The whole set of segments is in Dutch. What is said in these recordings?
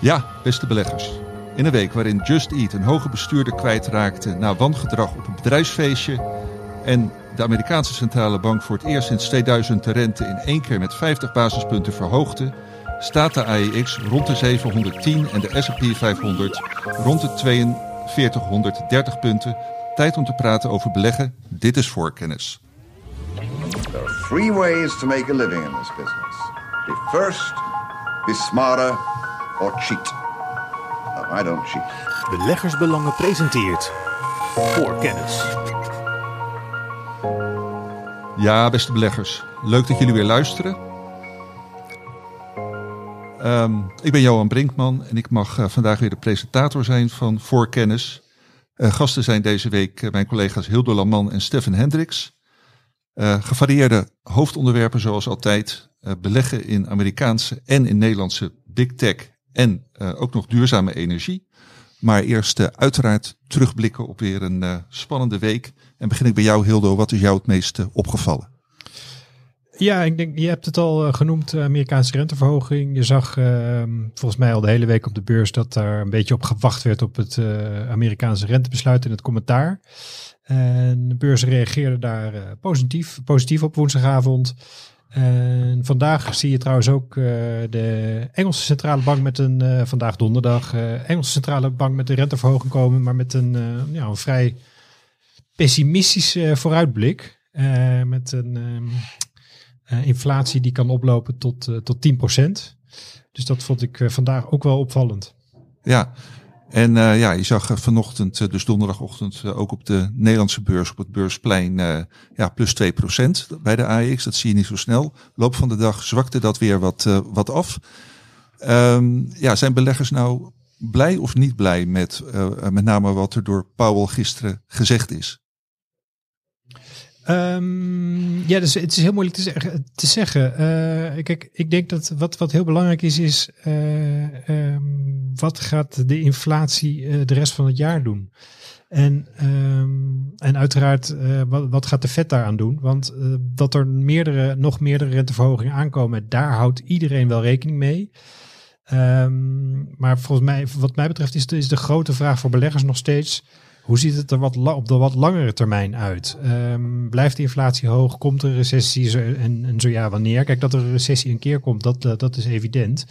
Ja, beste beleggers. In een week waarin Just Eat een hoge bestuurder kwijtraakte na wangedrag op een bedrijfsfeestje en de Amerikaanse centrale bank voor het eerst sinds 2000 de rente in één keer met 50 basispunten verhoogde, staat de AEX rond de 710 en de S&P 500 rond de 4230 punten. Tijd om te praten over beleggen. Dit is voorkennis. There are three ways to make a living in this business. Be first, be smarter, or cheat. No, I don't cheat. Beleggersbelangen presenteert voor kennis. Ja, beste beleggers. Leuk dat jullie weer luisteren. Ehm, ik ben Johan Brinkman en ik mag eh, vandaag weer de presentator zijn van Voorkennis. Uh, gasten zijn deze week eh, mijn collega's Hildo Laman en Stefan Hendricks. Uh, gevarieerde hoofdonderwerpen zoals altijd. beleggen in Amerikaanse en in Nederlandse big tech en ook nog duurzame energie. Maar eerst uiteraard terugblikken op weer een spannende week. En begin ik bij jou Hildo, wat is jou het meest opgevallen? Ja, ik denk, je hebt het al uh, genoemd, Amerikaanse renteverhoging. Je zag uh, volgens mij al de hele week op de beurs dat daar een beetje op gewacht werd op het Amerikaanse rentebesluit in het commentaar. En de beurs reageerde daar positief, positief op woensdagavond. En vandaag zie je trouwens ook de Engelse centrale bank met een, vandaag donderdag, Engelse centrale bank met de renteverhoging komen, maar met een, ja, een vrij pessimistische vooruitblik. met een ehm, inflatie die kan oplopen tot, tot 10%. Dus dat vond ik vandaag ook wel opvallend. Ja, en ja, je zag vanochtend, dus donderdagochtend, ook op de Nederlandse beurs, op het beursplein, ja, plus 2% bij de AEX. Dat zie je niet zo snel. Loop van de dag zwakte dat weer wat, wat af. Um, ja, zijn beleggers nou blij of niet blij met met name wat er door Powell gisteren gezegd is? Um, ja, dus het is heel moeilijk te, zeggen. Te zeggen. Uh, kijk, ik denk dat wat, wat heel belangrijk is, is uh, um, wat gaat de inflatie uh, de rest van het jaar doen? En, um, en uiteraard, wat, wat gaat de vet daaraan doen? Want dat er meerdere, nog meerdere renteverhogingen aankomen, daar houdt iedereen wel rekening mee. maar volgens mij, wat mij betreft, is de, is de grote vraag voor beleggers nog steeds hoe ziet het er wat op de wat langere termijn uit? Um, blijft de inflatie hoog? Komt er een recessie? En, en zo ja, wanneer? Kijk, dat er een recessie een keer komt, dat, uh, dat is evident.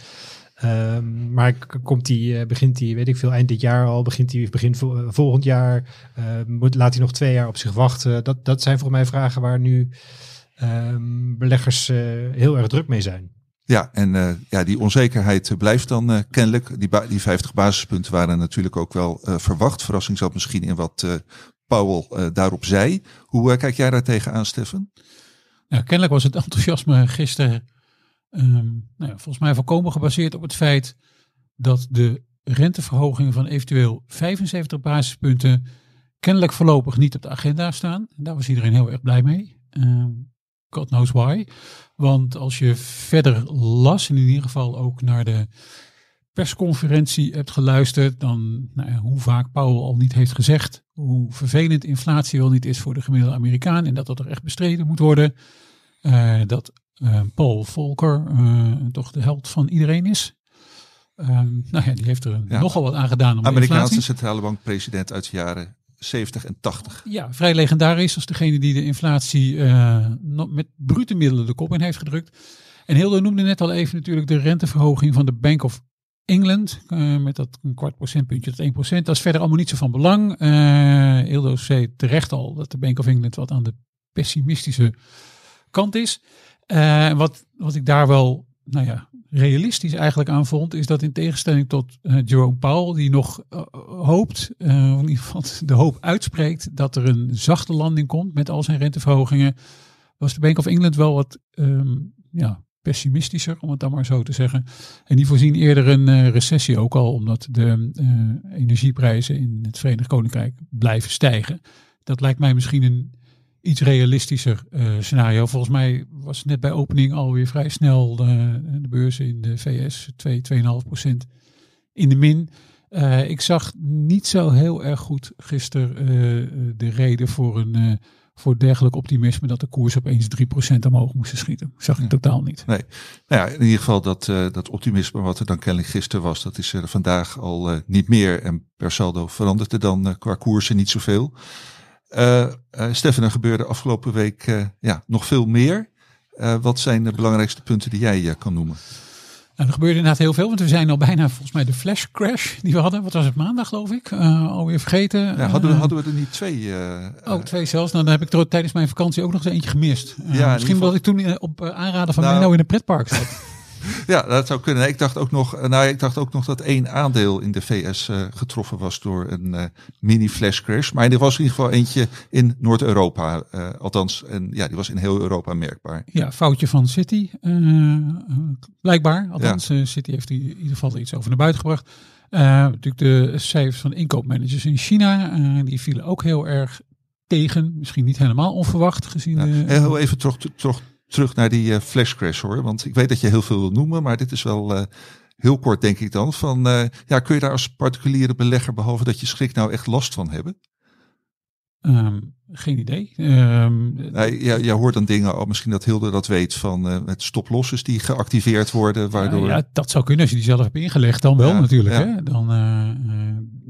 Um, maar komt die, uh, begint die, weet ik veel, eind dit jaar al, begint die begin vo volgend jaar, uh, moet, laat hij nog twee jaar op zich wachten? Dat, dat zijn voor mij vragen waar nu beleggers heel erg druk mee zijn. Ja, en uh, ja, die onzekerheid blijft dan uh, kennelijk. Die, die 50 basispunten waren natuurlijk ook wel uh, verwacht. Verrassing zat misschien in wat Powell daarop zei. Hoe kijk jij daar tegenaan, Stefan? Ja, kennelijk was het enthousiasme gisteren um, nou volgens mij volkomen gebaseerd op het feit dat de renteverhogingen van eventueel 75 basispunten kennelijk voorlopig niet op de agenda staan. En daar was iedereen heel erg blij mee. Um, God knows why. Want als je verder las, en in ieder geval ook naar de persconferentie hebt geluisterd, dan nou ja, hoe vaak Powell al niet heeft gezegd, hoe vervelend inflatie wel niet is voor de gemiddelde Amerikaan en dat dat er echt bestreden moet worden. Uh, dat uh, Paul Volcker uh, toch de held van iedereen is. nou ja, die heeft er ja. nogal wat aan gedaan. Om Amerikaanse centrale bank president uit de jaren 70 en 80. Ja, vrij legendarisch als degene die de inflatie uh, met brute middelen de kop in heeft gedrukt. En Hildo noemde net al even natuurlijk de renteverhoging van de Bank of England. Uh, met dat een kwart procentpuntje tot 1%. Dat is verder allemaal niet zo van belang. Uh, Hildo zei terecht al dat de Bank of England wat aan de pessimistische kant is. wat, wat ik daar wel, nou ja, realistisch eigenlijk aan vond, is dat in tegenstelling tot uh, Jerome Powell, die nog uh, hoopt, uh, in ieder geval de hoop uitspreekt, dat er een zachte landing komt met al zijn renteverhogingen, was de Bank of England wel wat um, ja, pessimistischer, om het dan maar zo te zeggen. En die voorzien eerder een recessie ook al, omdat de energieprijzen in het Verenigd Koninkrijk blijven stijgen. Dat lijkt mij misschien een iets realistischer uh, scenario. Volgens mij was het net bij opening alweer vrij snel de, de beurzen in de VS 2, 2,5 procent in de min. Uh, ik zag niet zo heel erg goed gisteren uh, de reden voor een, voor dergelijk optimisme dat de koers opeens 3% omhoog moest schieten. Zag ik Ja. totaal niet. Nee. Nou ja, in ieder geval dat, eh, dat optimisme wat er dan kennelijk gisteren was, dat is er vandaag al eh, niet meer. En per saldo verandert er dan eh, qua koersen niet zoveel. Eh, Stefan, er gebeurde afgelopen week eh, ja, nog veel meer. Wat zijn de belangrijkste punten die jij kan noemen? Nou, er gebeurde inderdaad heel veel, want we zijn al bijna volgens mij de flash crash die we hadden. Wat was het, maandag geloof ik? Uh, alweer vergeten. Ja, hadden, we, hadden we er niet twee? Oh, twee zelfs. Nou, dan heb ik er tijdens mijn vakantie ook nog eens eentje gemist. Uh, Ja, misschien geval- dat ik toen op aanraden van Nou- Menno in een pretpark zat. Ja, dat zou kunnen. Ik dacht ook nog, nou, ik dacht ook nog dat één aandeel in de VS eh, getroffen was door een eh, mini flash crash. Maar er was in ieder geval eentje in Noord-Europa, eh, althans. En ja, die was in heel Europa merkbaar. ja, foutje van City. eh, eh, blijkbaar. Althans, eh, City heeft in ieder geval iets over naar buiten gebracht. Eh, natuurlijk de cijfers van inkoopmanagers in China. eh, die vielen ook heel erg tegen. Misschien niet helemaal onverwacht gezien Ja, de, heel even terug, terug, terug naar die eh, flash crash hoor. Want ik weet dat je heel veel wil noemen, maar dit is wel eh, heel kort denk ik dan. Van, eh, ja, kun je daar als particuliere belegger, behalve dat je schrik nou echt last van hebben? Ehm, geen idee. Nee, ja, jij hoort dan dingen, oh, misschien dat Hilde dat weet, van eh, met stoplosses die geactiveerd worden, waardoor... Ja, dat zou kunnen als je die zelf hebt ingelegd, dan wel Ja, natuurlijk. ja. Hè? Dan,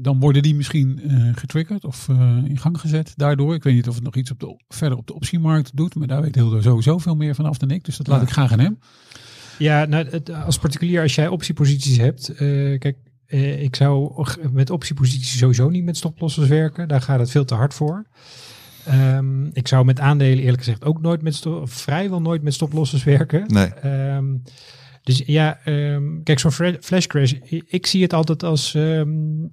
dan worden die misschien eh, getriggerd of eh, in gang gezet daardoor. Ik weet niet of het nog iets op de, verder op de optiemarkt doet, maar daar weet Hilde sowieso veel meer vanaf dan ik. Dus dat laat ik graag aan hem. Ja, nou, het, als particulier, als jij optieposities hebt, eh, kijk, eh, ik zou met optieposities sowieso niet met stoplossers werken. Daar gaat het veel te hard voor. Ehm, ik zou met aandelen eerlijk gezegd ook nooit met vrijwel nooit met stoplossers werken. Nee, Ehm, dus ja, ehm, kijk, zo'n flash crash, ik zie het altijd als, ehm,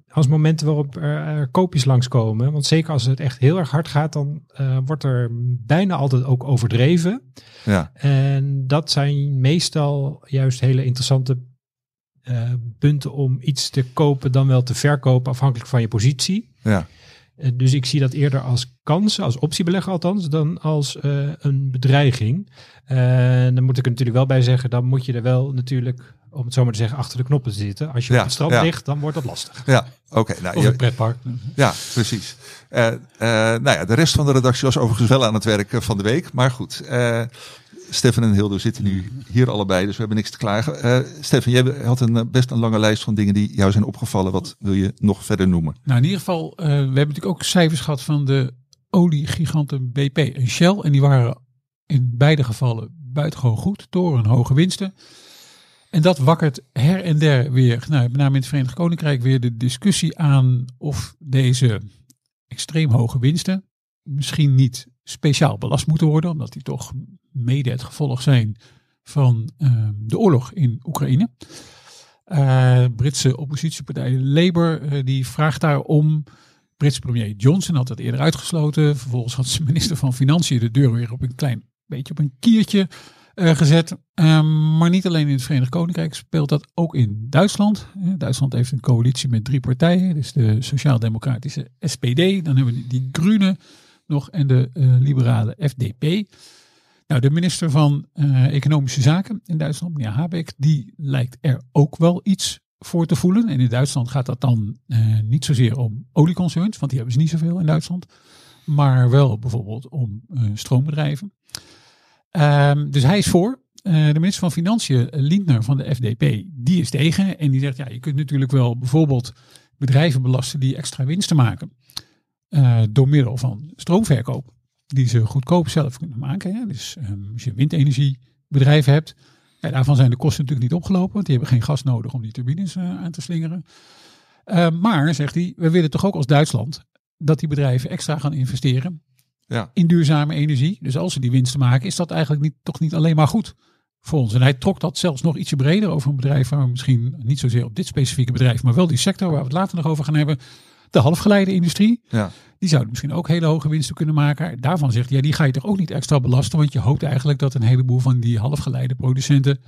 als momenten waarop er, er koopjes langskomen. Want zeker als het echt heel erg hard gaat, dan eh, wordt er bijna altijd ook overdreven. ja, En dat zijn meestal juist hele interessante eh, punten om iets te kopen dan wel te verkopen, afhankelijk van je positie. ja, dus ik zie dat eerder als kans, als optiebelegger althans, dan als eh, een bedreiging. En dan moet ik er natuurlijk wel bij zeggen, dan moet je er wel natuurlijk, om het zo maar te zeggen, achter de knoppen zitten. Als je Ja, op het strand ja. ligt, dan wordt dat lastig. ja. Oké, nou, Of je- een pretpark. Ja, precies. Eh, eh, nou ja, de rest van de redactie was overigens wel aan het werk eh, van de week. Maar goed, eh Stefan en Hildo zitten nu hier allebei, dus we hebben niks te klagen. Eh Stefan, jij had een, eh, best een lange lijst van dingen die jou zijn opgevallen. Wat wil je nog verder noemen? Nou, in ieder geval, eh, we hebben natuurlijk ook cijfers gehad van de oliegiganten BP en Shell. En die waren in beide gevallen buitengewoon goed door hun hoge winsten. En dat wakkert her en der weer, nou, met name in het Verenigd Koninkrijk, weer de discussie aan of deze extreem hoge winsten misschien niet speciaal belast moeten worden, omdat die toch mede het gevolg zijn van eh, de oorlog in Oekraïne. Eh, Britse oppositiepartij Labour eh, die vraagt daarom. Britse premier Johnson had dat eerder uitgesloten. Vervolgens had zijn minister van Financiën de deur weer op een klein beetje op een kiertje eh, gezet. Ehm, maar niet alleen in het Verenigd Koninkrijk speelt dat ook in Duitsland. Duitsland heeft een coalitie met drie partijen. Dus de Sociaal-Democratische SPD. Dan hebben we die Groenen nog en de eh, liberale FDP. Nou, de minister van eh, Economische Zaken in Duitsland, meneer Habeck, die lijkt er ook wel iets voor te voelen. En in Duitsland gaat dat dan eh, niet zozeer om olieconcerns, want die hebben ze niet zoveel in Duitsland. Maar wel bijvoorbeeld om stroombedrijven. Ehm, dus hij is voor. De minister van Financiën, Lindner van de FDP, die is tegen. En die zegt, ja, je kunt natuurlijk wel bijvoorbeeld bedrijven belasten die extra winsten maken. Eh, door middel van stroomverkoop die ze goedkoop zelf kunnen maken. Hè. Dus ehm, als je windenergiebedrijven hebt, ja, daarvan zijn de kosten natuurlijk niet opgelopen, want die hebben geen gas nodig om die turbines eh, aan te slingeren. Eh, maar, zegt hij, we willen toch ook als Duitsland dat die bedrijven extra gaan investeren Ja. in duurzame energie. Dus als ze die winsten maken, is dat eigenlijk niet, toch niet alleen maar goed voor ons. En hij trok dat zelfs nog ietsje breder over een bedrijf waar we misschien niet zozeer op dit specifieke bedrijf, maar wel die sector waar we het later nog over gaan hebben. De halfgeleiderindustrie. Ja, Die zouden misschien ook hele hoge winsten kunnen maken. Daarvan zegt hij, ja, die ga je toch ook niet extra belasten. Want je hoopt eigenlijk dat een heleboel van die halfgeleide producenten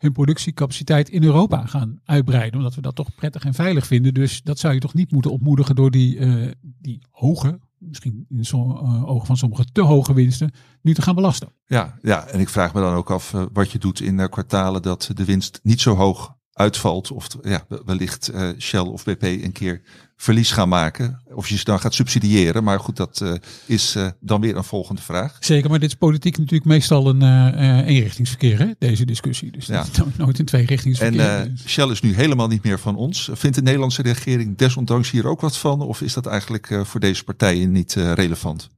hun productiecapaciteit in Europa gaan uitbreiden. Omdat we dat toch prettig en veilig vinden. Dus dat zou je toch niet moeten opmoedigen door die, eh, die hoge, misschien in eh, ogen van sommigen te hoge winsten, nu te gaan belasten. ja, ja, en ik vraag me dan ook af eh, wat je doet in kwartalen dat de winst niet zo hoog uitvalt. Of ja, wellicht Shell of BP een keer verlies gaan maken. Of je ze dan gaat subsidiëren. Maar goed, dat eh, is eh, dan weer een volgende vraag. Zeker, maar dit is politiek natuurlijk meestal een eh, eenrichtingsverkeer, hè? deze discussie. Dus Ja. dat is nooit- een En tweerichtingsverkeer. eh, Dus- Shell is nu helemaal niet meer van ons. Vindt de Nederlandse regering desondanks hier ook wat van? Of is dat eigenlijk voor deze partijen niet relevant?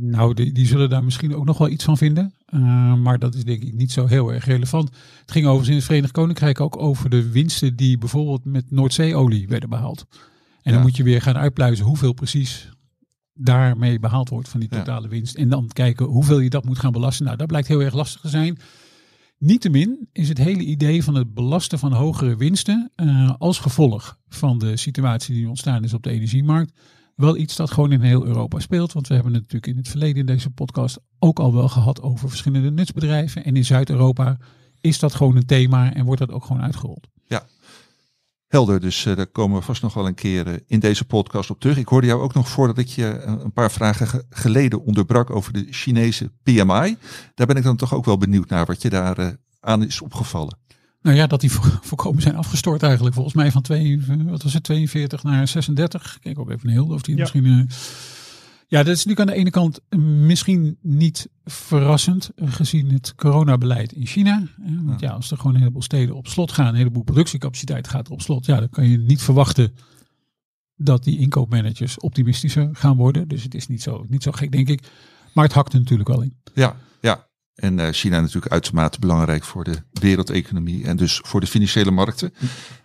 Nou, die, die zullen daar misschien ook nog wel iets van vinden. Uh, maar dat is denk ik niet zo heel erg relevant. Het ging overigens in het Verenigd Koninkrijk ook over de winsten die bijvoorbeeld met Noordzeeolie werden behaald. En dan moet je weer gaan uitpluizen hoeveel precies daarmee behaald wordt van die totale winst. En dan kijken hoeveel je dat moet gaan belasten. Nou, dat blijkt heel erg lastig te zijn. Niettemin is het hele idee van het belasten van hogere winsten eh, als gevolg van de situatie die ontstaan is op de energiemarkt wel iets dat gewoon in heel Europa speelt. Want we hebben het natuurlijk in het verleden in deze podcast ook al wel gehad over verschillende nutsbedrijven. En in Zuid-Europa is dat gewoon een thema en wordt dat ook gewoon uitgerold. Helder, dus eh, daar komen we vast nog wel een keer eh, in deze podcast op terug. Ik hoorde jou ook nog voordat ik je eh, een paar vragen ge- geleden onderbrak over de Chinese PMI. Daar ben ik dan toch ook wel benieuwd naar wat je daar aan is opgevallen. Nou ja, dat die vo- voorkomen zijn afgestort eigenlijk. Volgens mij van twee, wat was het, 42 naar 36. Kijk ook even naar Hilde of die Ja. misschien... ja, dat is natuurlijk aan de ene kant misschien niet verrassend eh, gezien het coronabeleid in China. Want ja, als er gewoon een heleboel steden op slot gaan, een heleboel productiecapaciteit gaat op slot, ja, dan kan je niet verwachten dat die inkoopmanagers optimistischer gaan worden. Dus het is niet zo, niet zo gek, denk ik. Maar het hakt er natuurlijk wel in. Ja. En eh, China natuurlijk uitermate belangrijk voor de wereldeconomie en dus voor de financiële markten.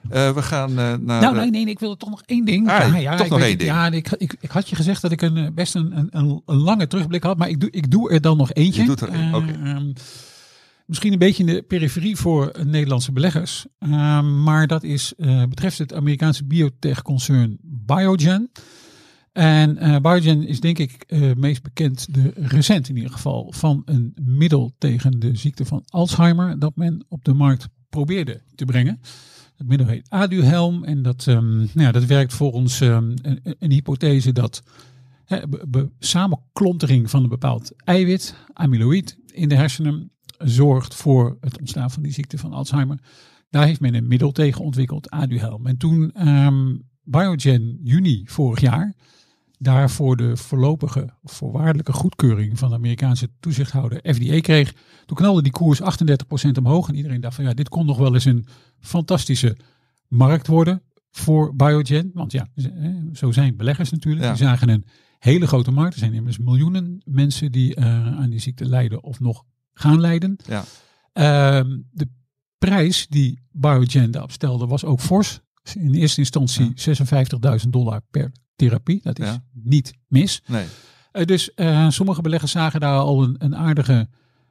Eh, we gaan eh, naar. Nou, nee, nee, ik wil toch nog één ding. Ah, toch ik nog weet één ding. Ja, ik, ik, ik had je gezegd dat ik een, best een, een, een, lange terugblik had, maar ik doe, ik doe er dan nog eentje. Je doet er één, Eh, oké. ehm, misschien een beetje in de periferie voor Nederlandse beleggers, Ehm, maar dat is, betreft het Amerikaanse biotech-concern Biogen. En eh, Biogen is denk ik eh, meest bekend, de recent in ieder geval, van een middel tegen de ziekte van Alzheimer dat men op de markt probeerde te brengen. Het middel heet Aduhelm en dat, ehm, nou ja, dat werkt volgens ehm, een, hypothese dat samenklontering van een bepaald eiwit, amyloïd, in de hersenen zorgt voor het ontstaan van die ziekte van Alzheimer. Daar heeft men een middel tegen ontwikkeld, Aduhelm. En toen ehm, Biogen juni vorig jaar daarvoor de voorlopige voorwaardelijke goedkeuring van de Amerikaanse toezichthouder FDA kreeg, toen knalde die koers 38% omhoog. En iedereen dacht van ja, dit kon nog wel eens een fantastische markt worden voor Biogen. Want ja, zo zijn beleggers natuurlijk. Ja. Die zagen een hele grote markt. Er zijn immers miljoenen mensen die eh, aan die ziekte lijden of nog gaan lijden. Ja. Ehm, de prijs die Biogen daarop stelde was ook fors. In eerste instantie 56.000 dollar per therapie. Dat is Ja. niet mis. nee. Eh, dus eh, sommige beleggers zagen daar al een, een aardige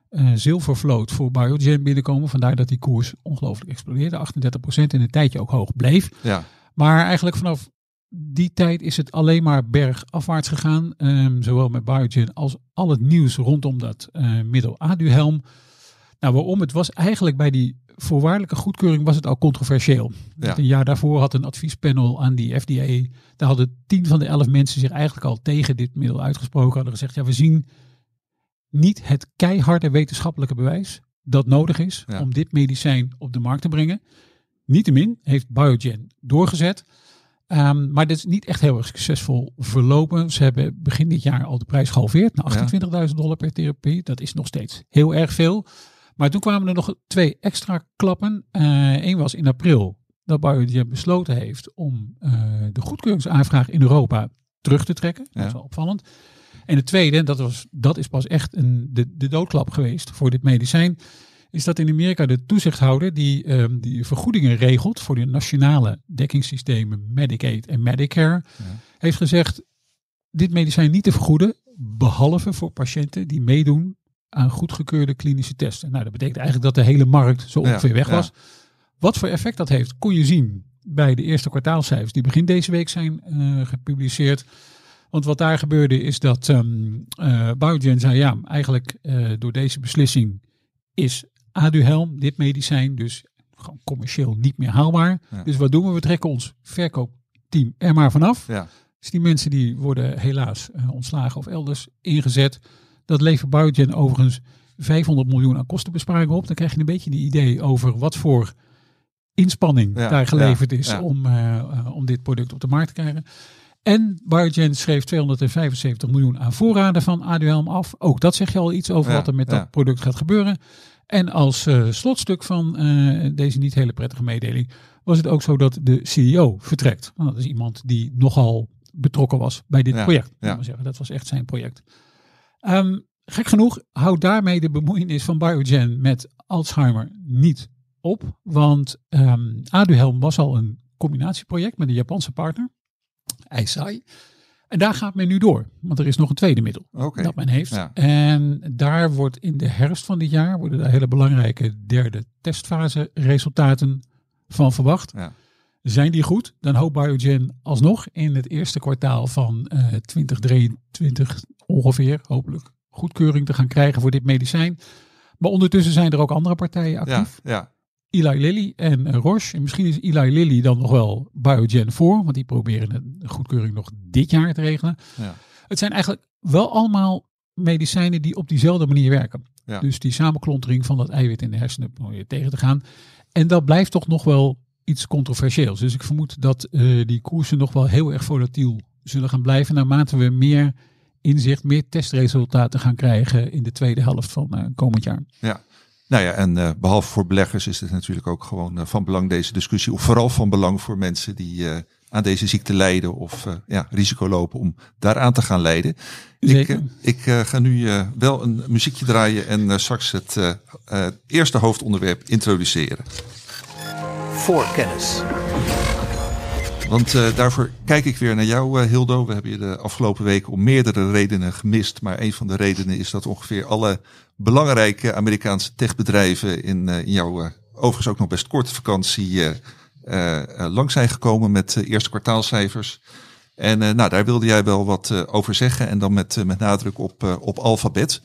eh, zilvervloot voor Biogen binnenkomen. Vandaar dat die koers ongelooflijk explodeerde. 38% in een tijdje ook hoog bleef. Ja. Maar eigenlijk vanaf die tijd is het alleen maar bergafwaarts gegaan. Ehm, zowel met Biogen als al het nieuws rondom dat middel Aduhelm. Nou, waarom? Het was eigenlijk bij die voorwaardelijke goedkeuring was het al controversieel. Ja. Een jaar daarvoor had een adviespanel aan die FDA. Daar hadden tien van de elf mensen zich eigenlijk al tegen dit middel uitgesproken. Hadden gezegd, ja, we zien niet het keiharde wetenschappelijke bewijs dat nodig is Ja. om dit medicijn op de markt te brengen. Niettemin heeft Biogen doorgezet. Ehm, maar dit is niet echt heel erg succesvol verlopen. Ze hebben begin dit jaar al de prijs gehalveerd naar 28.000 dollar per therapie. Dat is nog steeds heel erg veel. Maar toen kwamen er nog twee extra klappen. Eén was in april dat Biogen besloten heeft om eh, de goedkeuringsaanvraag in Europa terug te trekken. Dat is wel opvallend. En het tweede, dat, was, dat is pas echt een, de, de doodklap geweest voor dit medicijn, is dat in Amerika de toezichthouder die, ehm, die vergoedingen regelt voor de nationale dekkingssystemen Medicaid en Medicare, heeft gezegd dit medicijn niet te vergoeden, behalve voor patiënten die meedoen aan goedgekeurde klinische testen. Nou, dat betekent eigenlijk dat de hele markt zo Ja, ongeveer weg ja. was. Wat voor effect dat heeft, kon je zien bij de eerste kwartaalcijfers die begin deze week zijn eh, gepubliceerd. Want wat daar gebeurde is dat Biogen zei ja, eigenlijk eh, door deze beslissing is Aduhelm, dit medicijn, dus gewoon commercieel niet meer haalbaar. Ja. Dus wat doen we? We trekken ons verkoopteam er maar vanaf. Ja. Dus die mensen die worden helaas ontslagen of elders ingezet. Dat levert Biogen overigens 500 miljoen aan kostenbesparingen op. Dan krijg je een beetje een idee over wat voor inspanning Ja, daar geleverd ja, is ja. Om, eh, eh, om dit product op de markt te krijgen. En Biogen schreef 275 miljoen aan voorraden van Aduhelm af. Ook dat zeg je al iets over wat er met dat product gaat gebeuren. En als eh, slotstuk van deze niet hele prettige mededeling was het ook zo dat de CEO vertrekt. Nou, dat is iemand die nogal betrokken was bij dit project. Dat was echt zijn project. Ehm, gek genoeg houdt daarmee de bemoeienis van Biogen met Alzheimer niet op. Want ehm Aduhelm was al een combinatieproject met een Japanse partner, Eisai. En daar gaat men nu door, want er is nog een tweede middel dat men heeft. Ja. En daar wordt in de herfst van dit jaar worden daar hele belangrijke derde testfase resultaten van verwacht. Ja. Zijn die goed, dan hoopt Biogen alsnog in het eerste kwartaal van eh 2023 ongeveer, hopelijk, goedkeuring te gaan krijgen voor dit medicijn. Maar ondertussen zijn er ook andere partijen Ja, actief. ja, Eli Lilly en eh, Roche. En misschien is Eli Lilly dan nog wel Biogen voor, want die proberen een goedkeuring nog dit jaar te regelen. ja. Het zijn eigenlijk wel allemaal medicijnen die op diezelfde manier werken. Ja. Dus die samenklontering van dat eiwit in de hersenen proberen tegen te gaan. En dat blijft toch nog wel iets controversieels. Dus ik vermoed dat eh, die koersen nog wel heel erg volatiel zullen gaan blijven naarmate we meer inzicht, meer testresultaten gaan krijgen in de tweede helft van eh, komend jaar. Nou ja, en eh, behalve voor beleggers is het natuurlijk ook gewoon van belang deze discussie. Of vooral van belang voor mensen die aan deze ziekte lijden of ja, risico lopen om daaraan te gaan lijden. Ik, Zeker. ik ga nu wel een muziekje draaien en straks het eerste hoofdonderwerp introduceren. Voor kennis. Want eh, daarvoor kijk ik weer naar jou, eh, Hildo. We hebben je de afgelopen weken om meerdere redenen gemist. Maar een van de redenen is dat ongeveer alle belangrijke Amerikaanse techbedrijven in, eh, in jouw overigens ook nog best korte vakantie lang zijn gekomen met eerste kwartaalcijfers. En nou, daar wilde jij wel wat over zeggen. En dan met, met nadruk op, op alfabet.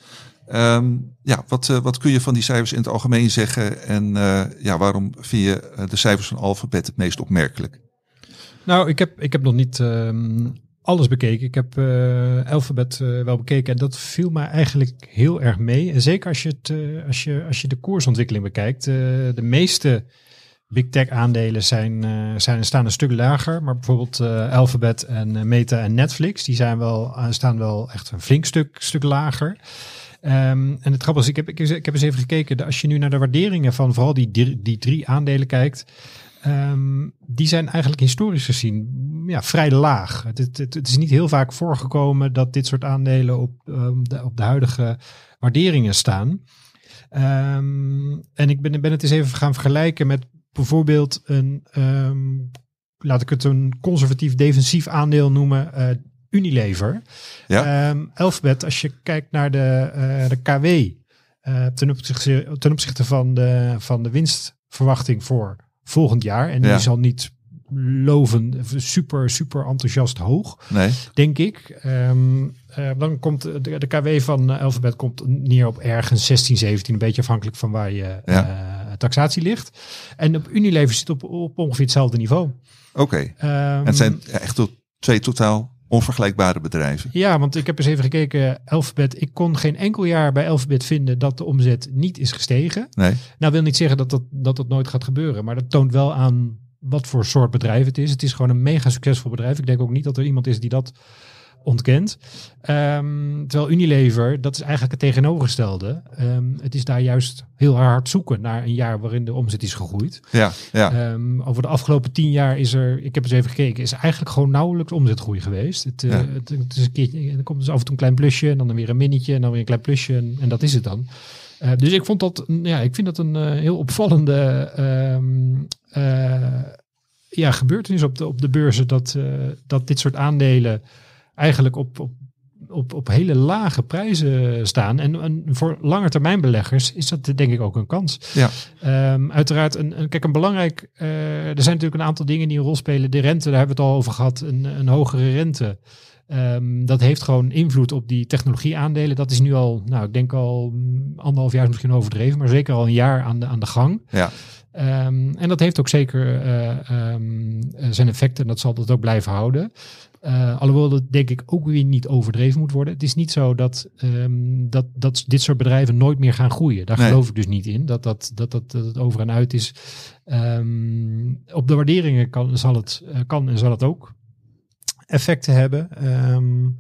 Ehm, ja, wat, eh, wat kun je van die cijfers in het algemeen zeggen? En eh, ja, waarom vind je eh, de cijfers van alfabet het meest opmerkelijk? Nou, ik heb, ik heb nog niet ehm, alles bekeken. Ik heb eh Alphabet wel bekeken en dat viel mij eigenlijk heel erg mee. En zeker als je, het, als je, als je de koersontwikkeling bekijkt. de meeste big tech aandelen zijn, zijn, staan een stuk lager. Maar bijvoorbeeld Alphabet en Meta en Netflix, die zijn wel, staan wel echt een flink stuk, stuk lager. Ehm, en het grappige is, ik heb, ik, heb eens even gekeken. Als je nu naar de waarderingen van vooral die, die drie aandelen kijkt. ehm, die zijn eigenlijk historisch gezien ja, vrij laag. Het, het, is niet heel vaak voorgekomen dat dit soort aandelen op, ehm, de, op de huidige waarderingen staan. En ik ben, ben het eens even gaan vergelijken met bijvoorbeeld een, laat ik het een conservatief defensief aandeel noemen, eh, Unilever. Ja. Ehm, Alphabet, als je kijkt naar de, eh, de KW eh, ten, opzichte, ten opzichte van de, van de winstverwachting voor volgend jaar. En die Ja. is al niet loven, super, super enthousiast hoog, Nee? denk ik. Ehm, eh, dan komt de, de KW van Alphabet komt neer op ergens 16, 17, een beetje afhankelijk van waar je taxatie ligt. En op Unilever zit op, op ongeveer hetzelfde niveau. Oké. Ehm, Het zijn echt to- twee totaal onvergelijkbare bedrijven. Ja, want ik heb eens even gekeken, Alphabet. Ik kon geen enkel jaar bij Alphabet vinden dat de omzet niet is gestegen. Nee? Nou wil niet zeggen dat dat, dat, dat nooit gaat gebeuren, maar dat toont wel aan wat voor soort bedrijf het is. Het is gewoon een mega succesvol bedrijf. Ik denk ook niet dat er iemand is die dat ontkent. Ehm, terwijl Unilever, dat is eigenlijk het tegenovergestelde. Ehm, het is daar juist heel hard zoeken naar een jaar waarin de omzet is gegroeid. Ja, ja. Ehm, over de afgelopen tien jaar is er, ik heb eens even gekeken, is eigenlijk gewoon nauwelijks omzetgroei geweest. Het, eh, Ja. het, het is een keertje, er komt dus af en toe een klein plusje en dan weer een minnetje en dan weer een klein plusje en, en dat is het dan. Eh, dus ik vond dat, ja, ik vind dat een eh, heel opvallende ja, gebeurtenis op de, op de beurzen dat, dat dit soort aandelen eigenlijk op, op, op, op hele lage prijzen staan. En, en voor langetermijn beleggers is dat denk ik ook een kans. ja. Ehm, uiteraard, een, een, kijk, een belangrijk. eh, er zijn natuurlijk een aantal dingen die een rol spelen. De rente, daar hebben we het al over gehad. Een, een hogere rente. Ehm, dat heeft gewoon invloed op die technologieaandelen. Dat is nu al, nou, ik denk al anderhalf jaar is misschien overdreven, maar zeker al een jaar aan de, aan de gang. ja. Ehm, en dat heeft ook zeker eh, zijn effecten en dat zal dat ook blijven houden. Uh, alhoewel dat denk ik ook weer niet overdreven moet worden. Het is niet zo dat, um, dat, dat dit soort bedrijven nooit meer gaan groeien. Daar geloof ik dus niet in. Dat dat, dat, dat, dat het over en uit is. Um, op de waarderingen kan, zal het, uh, kan en zal het ook effecten hebben. Um,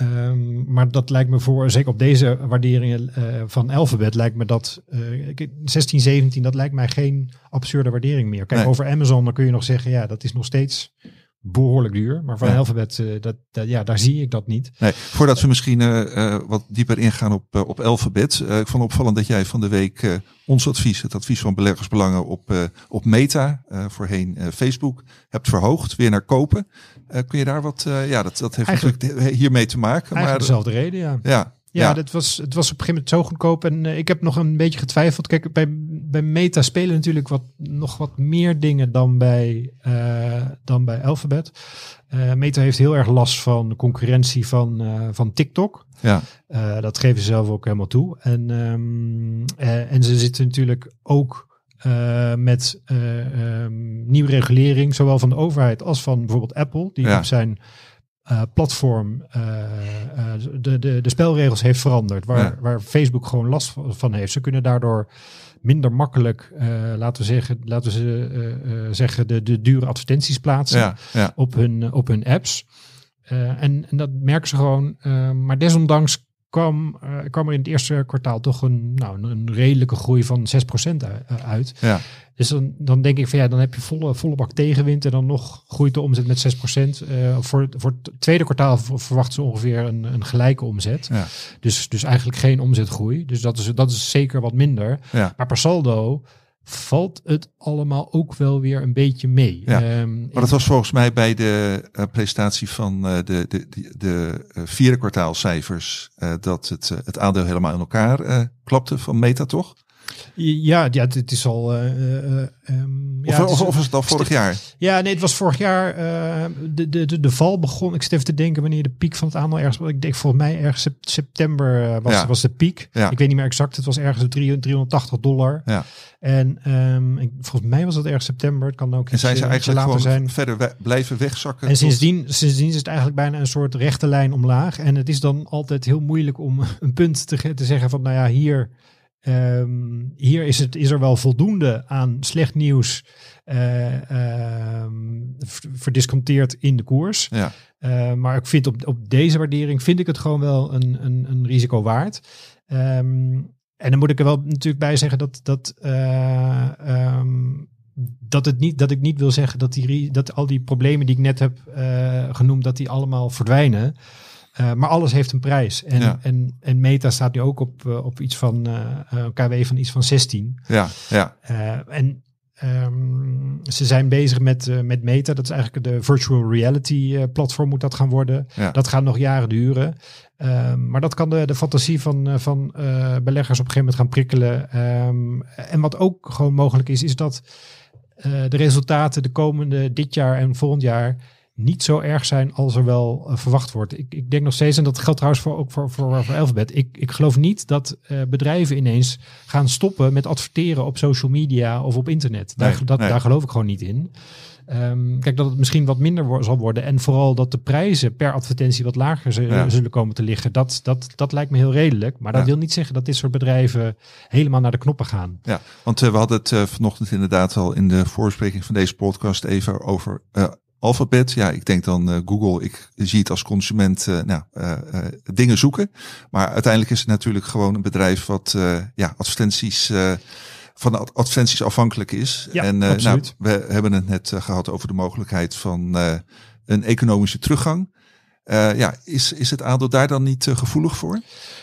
Um, maar dat lijkt me voor, zeker op deze waarderingen uh, van Alphabet, lijkt me dat uh, 16, 17, dat lijkt mij geen absurde waardering meer. Kijk, nee. over Amazon, dan kun je nog zeggen, ja, dat is nog steeds behoorlijk duur. Maar van ja. Alphabet, uh, dat, dat, ja, daar zie ik dat niet. Nee, voordat we misschien uh, wat dieper ingaan op, op Alphabet. ik vond opvallend dat jij van de week ons advies, het advies van beleggersbelangen op, op Meta, voorheen Facebook, hebt verhoogd. Weer naar kopen. kun je daar wat, ja, dat, dat heeft eigenlijk, natuurlijk hiermee te maken. Eigenlijk maar, dezelfde reden, ja. Ja, ja, ja, Dat was, het was op een gegeven moment zo goedkoop. En uh, ik heb nog een beetje getwijfeld. Kijk, bij, bij Meta spelen natuurlijk wat, nog wat meer dingen dan bij, uh, dan bij Alphabet. Uh, Meta heeft heel erg last van de concurrentie van, van TikTok. Ja. dat geven ze zelf ook helemaal toe. En, um, en ze zitten natuurlijk ook met um, nieuwe regulering, zowel van de overheid als van bijvoorbeeld Apple. Die ja. op zijn uh, platform uh, uh, de, de, de spelregels heeft veranderd. Waar, ja. waar Facebook gewoon last van heeft. Ze kunnen daardoor minder makkelijk, laten we zeggen, laten we ze, zeggen de, de dure advertenties plaatsen ja, ja. Op, hun, op hun apps. en, en dat merken ze gewoon. maar desondanks kwam, uh, kwam er in het eerste kwartaal toch een, nou, een redelijke groei van 6% uit. Ja. Dus dan, dan denk ik van ja, dan heb je volle, volle bak tegenwind en dan nog groeit de omzet met 6%. Uh, voor, voor het tweede kwartaal verwachten ze ongeveer een, een gelijke omzet. Ja. Dus, dus eigenlijk geen omzetgroei. Dus dat is, dat is zeker wat minder. Ja. Maar per saldo valt het allemaal ook wel weer een beetje mee. Ja, um, maar dat was volgens mij bij de uh, presentatie van uh, de, de, de, de uh, vierde kwartaalcijfers dat het, het aandeel helemaal in elkaar klapte van Meta, toch? Ja, ja het is al. Um, of, ja, of is het al vorig jaar? Ja, nee, het was vorig jaar. de, de, de, de val begon. Ik zit even te denken wanneer de piek van het aandeel ergens. Ik denk volgens mij ergens september was, Ja. was de piek. Ja. Ik weet niet meer exact. Het was ergens op 380 dollar. Ja. En um, ik, volgens mij was het ergens september. Het kan ook En zijn ze eigenlijk later zijn. verder we- blijven wegzakken? En sindsdien, sindsdien is het eigenlijk bijna een soort rechte lijn omlaag. En het is dan altijd heel moeilijk om een punt te, te zeggen van, nou ja, hier, ehm, hier is, het, is er wel voldoende aan slecht nieuws eh, ehm, verdisconteerd in de koers. Ja, Uh, maar ik vind op, op deze waardering vind ik het gewoon wel een, een, een risico waard. Ehm, en dan moet ik er wel natuurlijk bij zeggen dat, dat, eh, dat, het niet, dat ik niet wil zeggen dat, die, dat al die problemen die ik net heb eh, genoemd, dat die allemaal verdwijnen. Eh, maar alles heeft een prijs. En, Ja. en, en Meta staat nu ook op, eh, op iets van een KW van iets van 16. ja, ja, en ehm, ze zijn bezig met, met Meta. Dat is eigenlijk de virtual reality platform moet dat gaan worden. Ja. Dat gaat nog jaren duren. Ehm, maar dat kan de, de fantasie van, van beleggers op een gegeven moment gaan prikkelen. Ehm, en wat ook gewoon mogelijk is, is dat de resultaten de komende dit jaar en volgend jaar niet zo erg zijn als er wel eh, verwacht wordt. Ik, ik denk nog steeds, en dat geldt trouwens voor, ook voor, voor, voor Alphabet. Ik, ik geloof niet dat eh, bedrijven ineens gaan stoppen met adverteren op social media of op internet. Daar, Nee, dat, nee. daar geloof ik gewoon niet in. Ehm, kijk, dat het misschien wat minder wo- zal worden. En vooral dat de prijzen per advertentie wat lager Ja. zullen komen te liggen. Dat, dat, dat lijkt me heel redelijk. Maar dat Ja. wil niet zeggen dat dit soort bedrijven helemaal naar de knoppen gaan. ja. Want eh, we hadden het vanochtend inderdaad al in de voorspreking van deze podcast even over Alphabet. Ja, ik denk dan eh, Google. Ik zie het als consument eh, nou, eh, dingen zoeken. Maar uiteindelijk is het natuurlijk gewoon een bedrijf wat ja, advertenties... van ad- advertenties afhankelijk is. Ja, en absoluut. nou, we hebben het net eh, gehad over de mogelijkheid van een economische teruggang. Ja, is, is het aandeel daar dan niet gevoelig voor?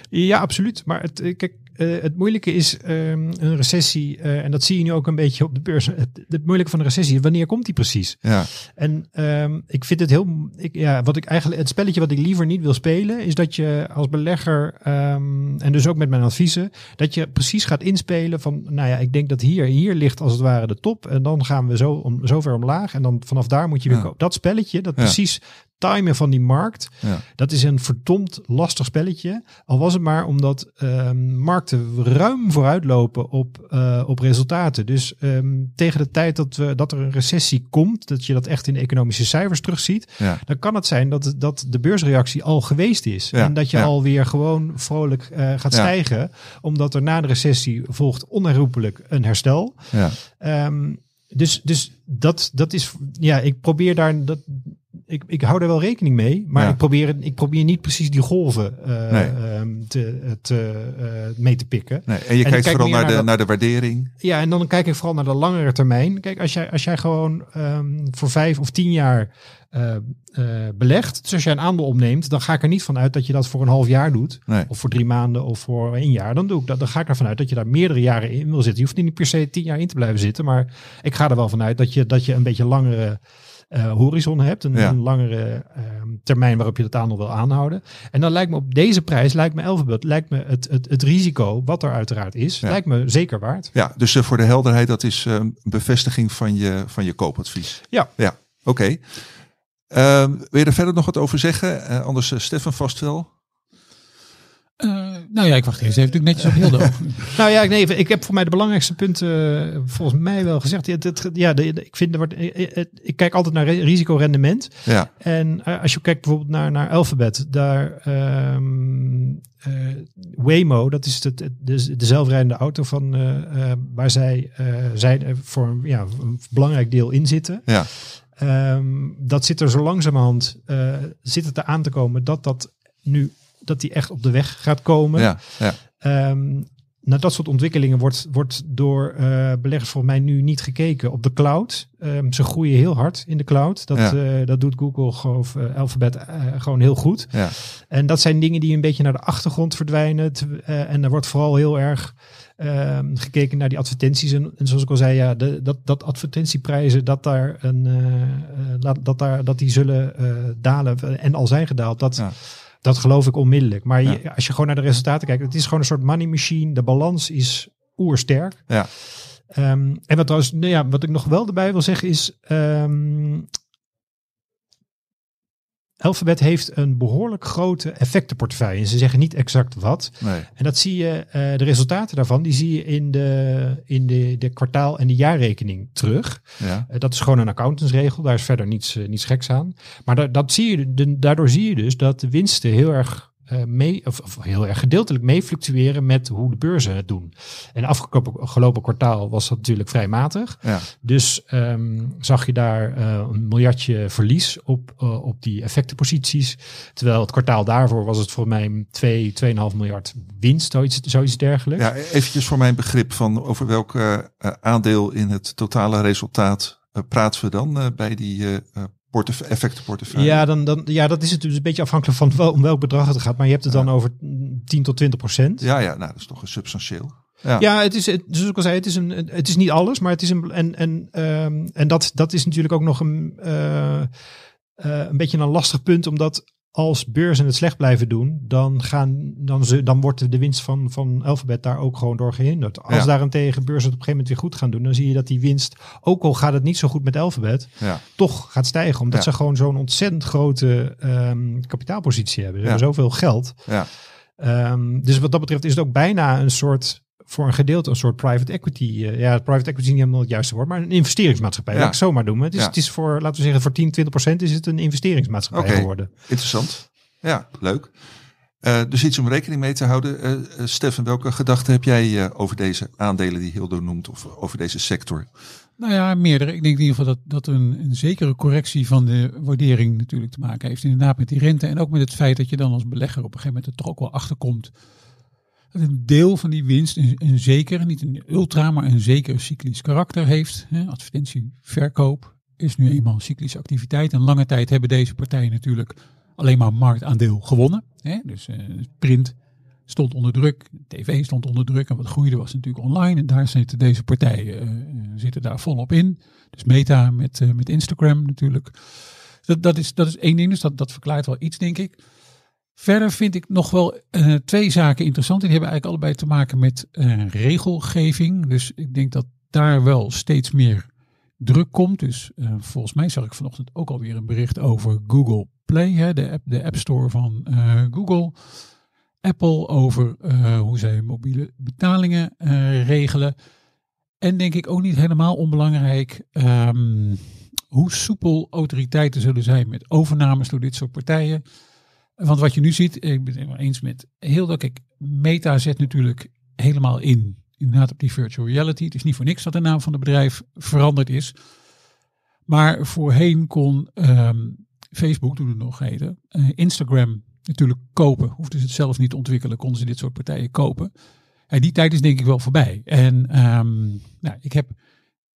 Ja, absoluut. Maar het, kijk, eh, het moeilijke is ehm, een recessie. eh, en dat zie je nu ook een beetje op de beurs. Het, het moeilijke van een recessie, wanneer komt die precies? Ja, En ehm, ik vind het heel. Ik, ja, wat ik eigenlijk. Het spelletje wat ik liever niet wil spelen. Is dat je als belegger. ehm, en dus ook met mijn adviezen. Dat je precies gaat inspelen van. Nou ja, ik denk dat hier. Hier ligt als het ware de top. En dan gaan we zo, om, zo ver omlaag. En dan vanaf daar moet je weer Ja. kopen. Dat spelletje. Dat Ja. precies timen van die markt, Ja. dat is een verdomd lastig spelletje. Al was het maar omdat ehm, markten ruim vooruitlopen op, eh, op resultaten. Dus ehm, tegen de tijd dat, we, dat er een recessie komt, dat je dat echt in de economische cijfers terugziet, Ja. dan kan het zijn dat, dat de beursreactie al geweest is. Ja, En dat je alweer gewoon vrolijk eh, gaat stijgen, omdat er na de recessie volgt onherroepelijk een herstel. Ja. Ehm, dus dus dat, dat is, ja, ik probeer daar, dat, ik, ik hou daar wel rekening mee, maar Ja. ik, probeer, ik probeer niet precies die golven eh, Nee. ehm, te, te, eh, mee te pikken. Nee, en je kijkt kijk vooral naar de, naar dat- naar de waardering. Ja, en dan kijk ik vooral naar de langere termijn. Kijk, als jij, als jij gewoon ehm, voor vijf of tien jaar eh, eh, belegt, dus als jij een aandeel opneemt, dan ga ik er niet van uit dat je dat voor een half jaar doet. Nee. Of voor drie maanden of voor een jaar. Dan doe ik dat. Dan ga ik ervan uit dat je daar meerdere jaren in wil zitten. Je hoeft niet per se tien jaar in te blijven zitten. Maar ik ga er wel vanuit dat je, dat je een beetje langere eh, horizon hebt. Een, Ja. een langere ehm, termijn waarop je dat aandeel wil aanhouden. En dan lijkt me op deze prijs, lijkt me Elfabet, lijkt me het, het, het risico, wat er uiteraard is, Ja. lijkt me zeker waard. Ja, dus eh, voor de helderheid, dat is een bevestiging van je, van je koopadvies. Ja. Ja, oké. Ehm, wil je er verder nog wat over zeggen? Eh, anders uh, Stefan vast wel. Uh, nou ja, ik wacht eerst even natuurlijk netjes op Hildo. nou ja, nee, ik heb voor mij de belangrijkste punten uh, volgens mij wel gezegd. Het, het, ja, de, de, ik vind er wordt, het, ik kijk altijd naar risicorendement. Ja. En uh, als je kijkt bijvoorbeeld naar, naar Alphabet, daar um, Waymo, dat is de, de, de zelfrijdende auto van waar zij, zij voor een, ja, een belangrijk deel in zitten. Ja. Um, dat zit er zo langzamerhand zit het er aan te komen dat dat nu dat die echt op de weg gaat komen. Ja, ja. Um, naar dat soort ontwikkelingen wordt, wordt door uh, beleggers volgens mij nu niet gekeken. Op de cloud, um, ze groeien heel hard in de cloud. Dat, ja. uh, dat doet Google of uh, Alphabet gewoon heel goed. Ja. En dat zijn dingen die een beetje naar de achtergrond verdwijnen. en er wordt vooral heel erg um, gekeken naar die advertenties. En, en, zoals ik al zei, ja, de, dat, dat advertentieprijzen, dat, daar een, dat, daar, dat die zullen dalen en al zijn gedaald. Dat, ja. Dat geloof ik onmiddellijk. Maar je, als je gewoon naar de resultaten kijkt, het is gewoon een soort money machine. De balans is oersterk. Ja. Um, en wat, trouwens, nou ja, wat ik nog wel erbij wil zeggen is. Um, Alphabet heeft een behoorlijk grote effectenportefeuille. En ze zeggen niet exact wat. Nee. En dat zie je, uh, de resultaten daarvan, die zie je in de, in de, de kwartaal- en de jaarrekening terug. Ja. Uh, dat is gewoon een accountantsregel, daar is verder niets, uh, niets geks aan. Maar da dat zie je, de, daardoor zie je dus dat de winsten heel erg uh, mee, of, of, heel erg gedeeltelijk mee fluctueren met hoe de beurzen het doen. En afgelopen kwartaal was dat natuurlijk vrij matig. Ja. Dus um, zag je daar uh, een miljardje verlies op, uh, op die effectenposities. Terwijl het kwartaal daarvoor was het voor mij 2, 2,5 miljard winst, zoiets, zoiets dergelijks. Ja, eventjes voor mijn begrip van over welk aandeel in het totale resultaat praten we dan bij die portef effectenportefeuille? Ja, dan, dan, ja, dat is het dus een beetje afhankelijk van wel, om welk bedrag het gaat. Maar je hebt het ja. dan over 10 tot 20 procent. Ja, ja, nou, dat is toch een substantieel. Ja, ja het is, het, zoals ik al zei, het is, een, het is niet alles, maar het is een. En, en, um, en dat, dat is natuurlijk ook nog een, uh, uh, een beetje een lastig punt, omdat als beurzen het slecht blijven doen, dan, gaan, dan, ze, dan wordt de winst van, van Alphabet daar ook gewoon door gehinderd. Als ja. daarentegen beurzen het op een gegeven moment weer goed gaan doen, dan zie je dat die winst, ook al gaat het niet zo goed met Alphabet, ja. toch gaat stijgen. Omdat ja. ze gewoon zo'n ontzettend grote um, kapitaalpositie hebben. Ze hebben zoveel geld. Um, dus wat dat betreft is het ook bijna een soort voor een gedeelte een soort private equity. Uh, ja, private equity is niet helemaal het juiste woord, maar een investeringsmaatschappij. Ja. Laat ik het zo maar doen. Het is, ja. het is voor, laten we zeggen, voor 10, 20 procent is het een investeringsmaatschappij okay. geworden. Interessant. Ja, leuk. Uh, dus iets om rekening mee te houden. Uh, uh, Stefan, welke gedachten heb jij over deze aandelen die Hildo noemt of over deze sector? Nou ja, meerdere. Ik denk in ieder geval dat, dat een, een zekere correctie van de waardering natuurlijk te maken heeft. Inderdaad met die rente en ook met het feit dat je dan als belegger op een gegeven moment er toch ook wel achterkomt dat een deel van die winst een, een zeker, niet een ultra, maar een zeker cyclisch karakter heeft. Hè, advertentie, verkoop is nu eenmaal cyclische activiteit. En lange tijd hebben deze partijen natuurlijk alleen maar marktaandeel gewonnen. Dus uh, print stond onder druk, tv stond onder druk en wat groeide was natuurlijk online. En daar zitten deze partijen uh, zitten daar volop in. Dus Meta met, met Instagram natuurlijk. Dat, dat, is, dat is één ding, dus dat, dat verklaart wel iets denk ik. Verder vind ik nog wel uh, twee zaken interessant. Die hebben eigenlijk allebei te maken met uh, regelgeving. Dus ik denk dat daar wel steeds meer druk komt. Dus uh, volgens mij zag ik vanochtend ook alweer een bericht over Google Play, hè, de, app, de App Store van Google. Apple over hoe zij mobiele betalingen regelen. En denk ik ook niet helemaal onbelangrijk um, hoe soepel autoriteiten zullen zijn met overnames door dit soort partijen. Want wat je nu ziet, ik ben het helemaal eens met heel dat ik Meta zet natuurlijk helemaal in. Inderdaad op die virtual reality. Het is niet voor niks dat de naam van het bedrijf veranderd is. Maar voorheen kon um, Facebook, toen het nog heette, uh, Instagram natuurlijk kopen. Hoefden ze het zelf niet te ontwikkelen, konden ze dit soort partijen kopen. En die tijd is denk ik wel voorbij. En um, nou, ik heb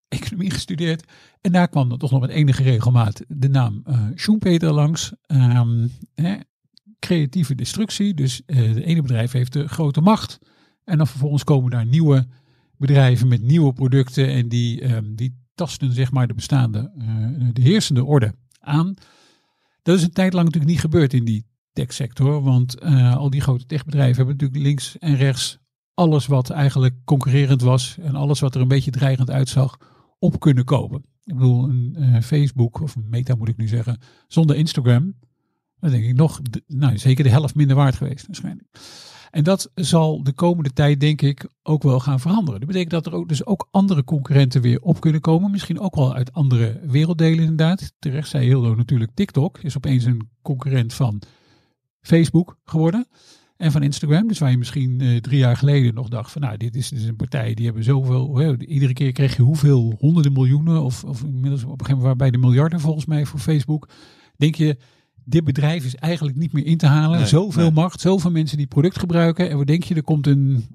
economie gestudeerd. En daar kwam dan toch nog met enige regelmaat de naam uh, Schumpeter langs. Um, hè, creatieve destructie. Dus uh, de ene bedrijf heeft de grote macht. En dan vervolgens komen daar nieuwe bedrijven met nieuwe producten. En die, um, die tasten zeg maar de bestaande, uh, de heersende orde aan. Dat is een tijd lang natuurlijk niet gebeurd in die techsector. Want al die grote techbedrijven hebben natuurlijk links en rechts alles wat eigenlijk concurrerend was. En alles wat er een beetje dreigend uitzag op kunnen kopen. Ik bedoel, een Facebook, of een Meta moet ik nu zeggen, zonder Instagram, dan denk ik nog, nou zeker de helft minder waard geweest waarschijnlijk. En dat zal de komende tijd denk ik ook wel gaan veranderen. Dat betekent dat er ook, dus ook andere concurrenten weer op kunnen komen. Misschien ook wel uit andere werelddelen inderdaad. Terecht zei Hildo natuurlijk, TikTok is opeens een concurrent van Facebook geworden en van Instagram. Dus waar je misschien uh, drie jaar geleden nog dacht van nou, dit is dus een partij die hebben zoveel. Hè, iedere keer kreeg je hoeveel honderden miljoenen of, of inmiddels op een gegeven moment waarbij de miljarden volgens mij voor Facebook. Denk je, dit bedrijf is eigenlijk niet meer in te halen. Nee, zoveel nee. macht, zoveel mensen die product gebruiken. En wat denk je, er komt een,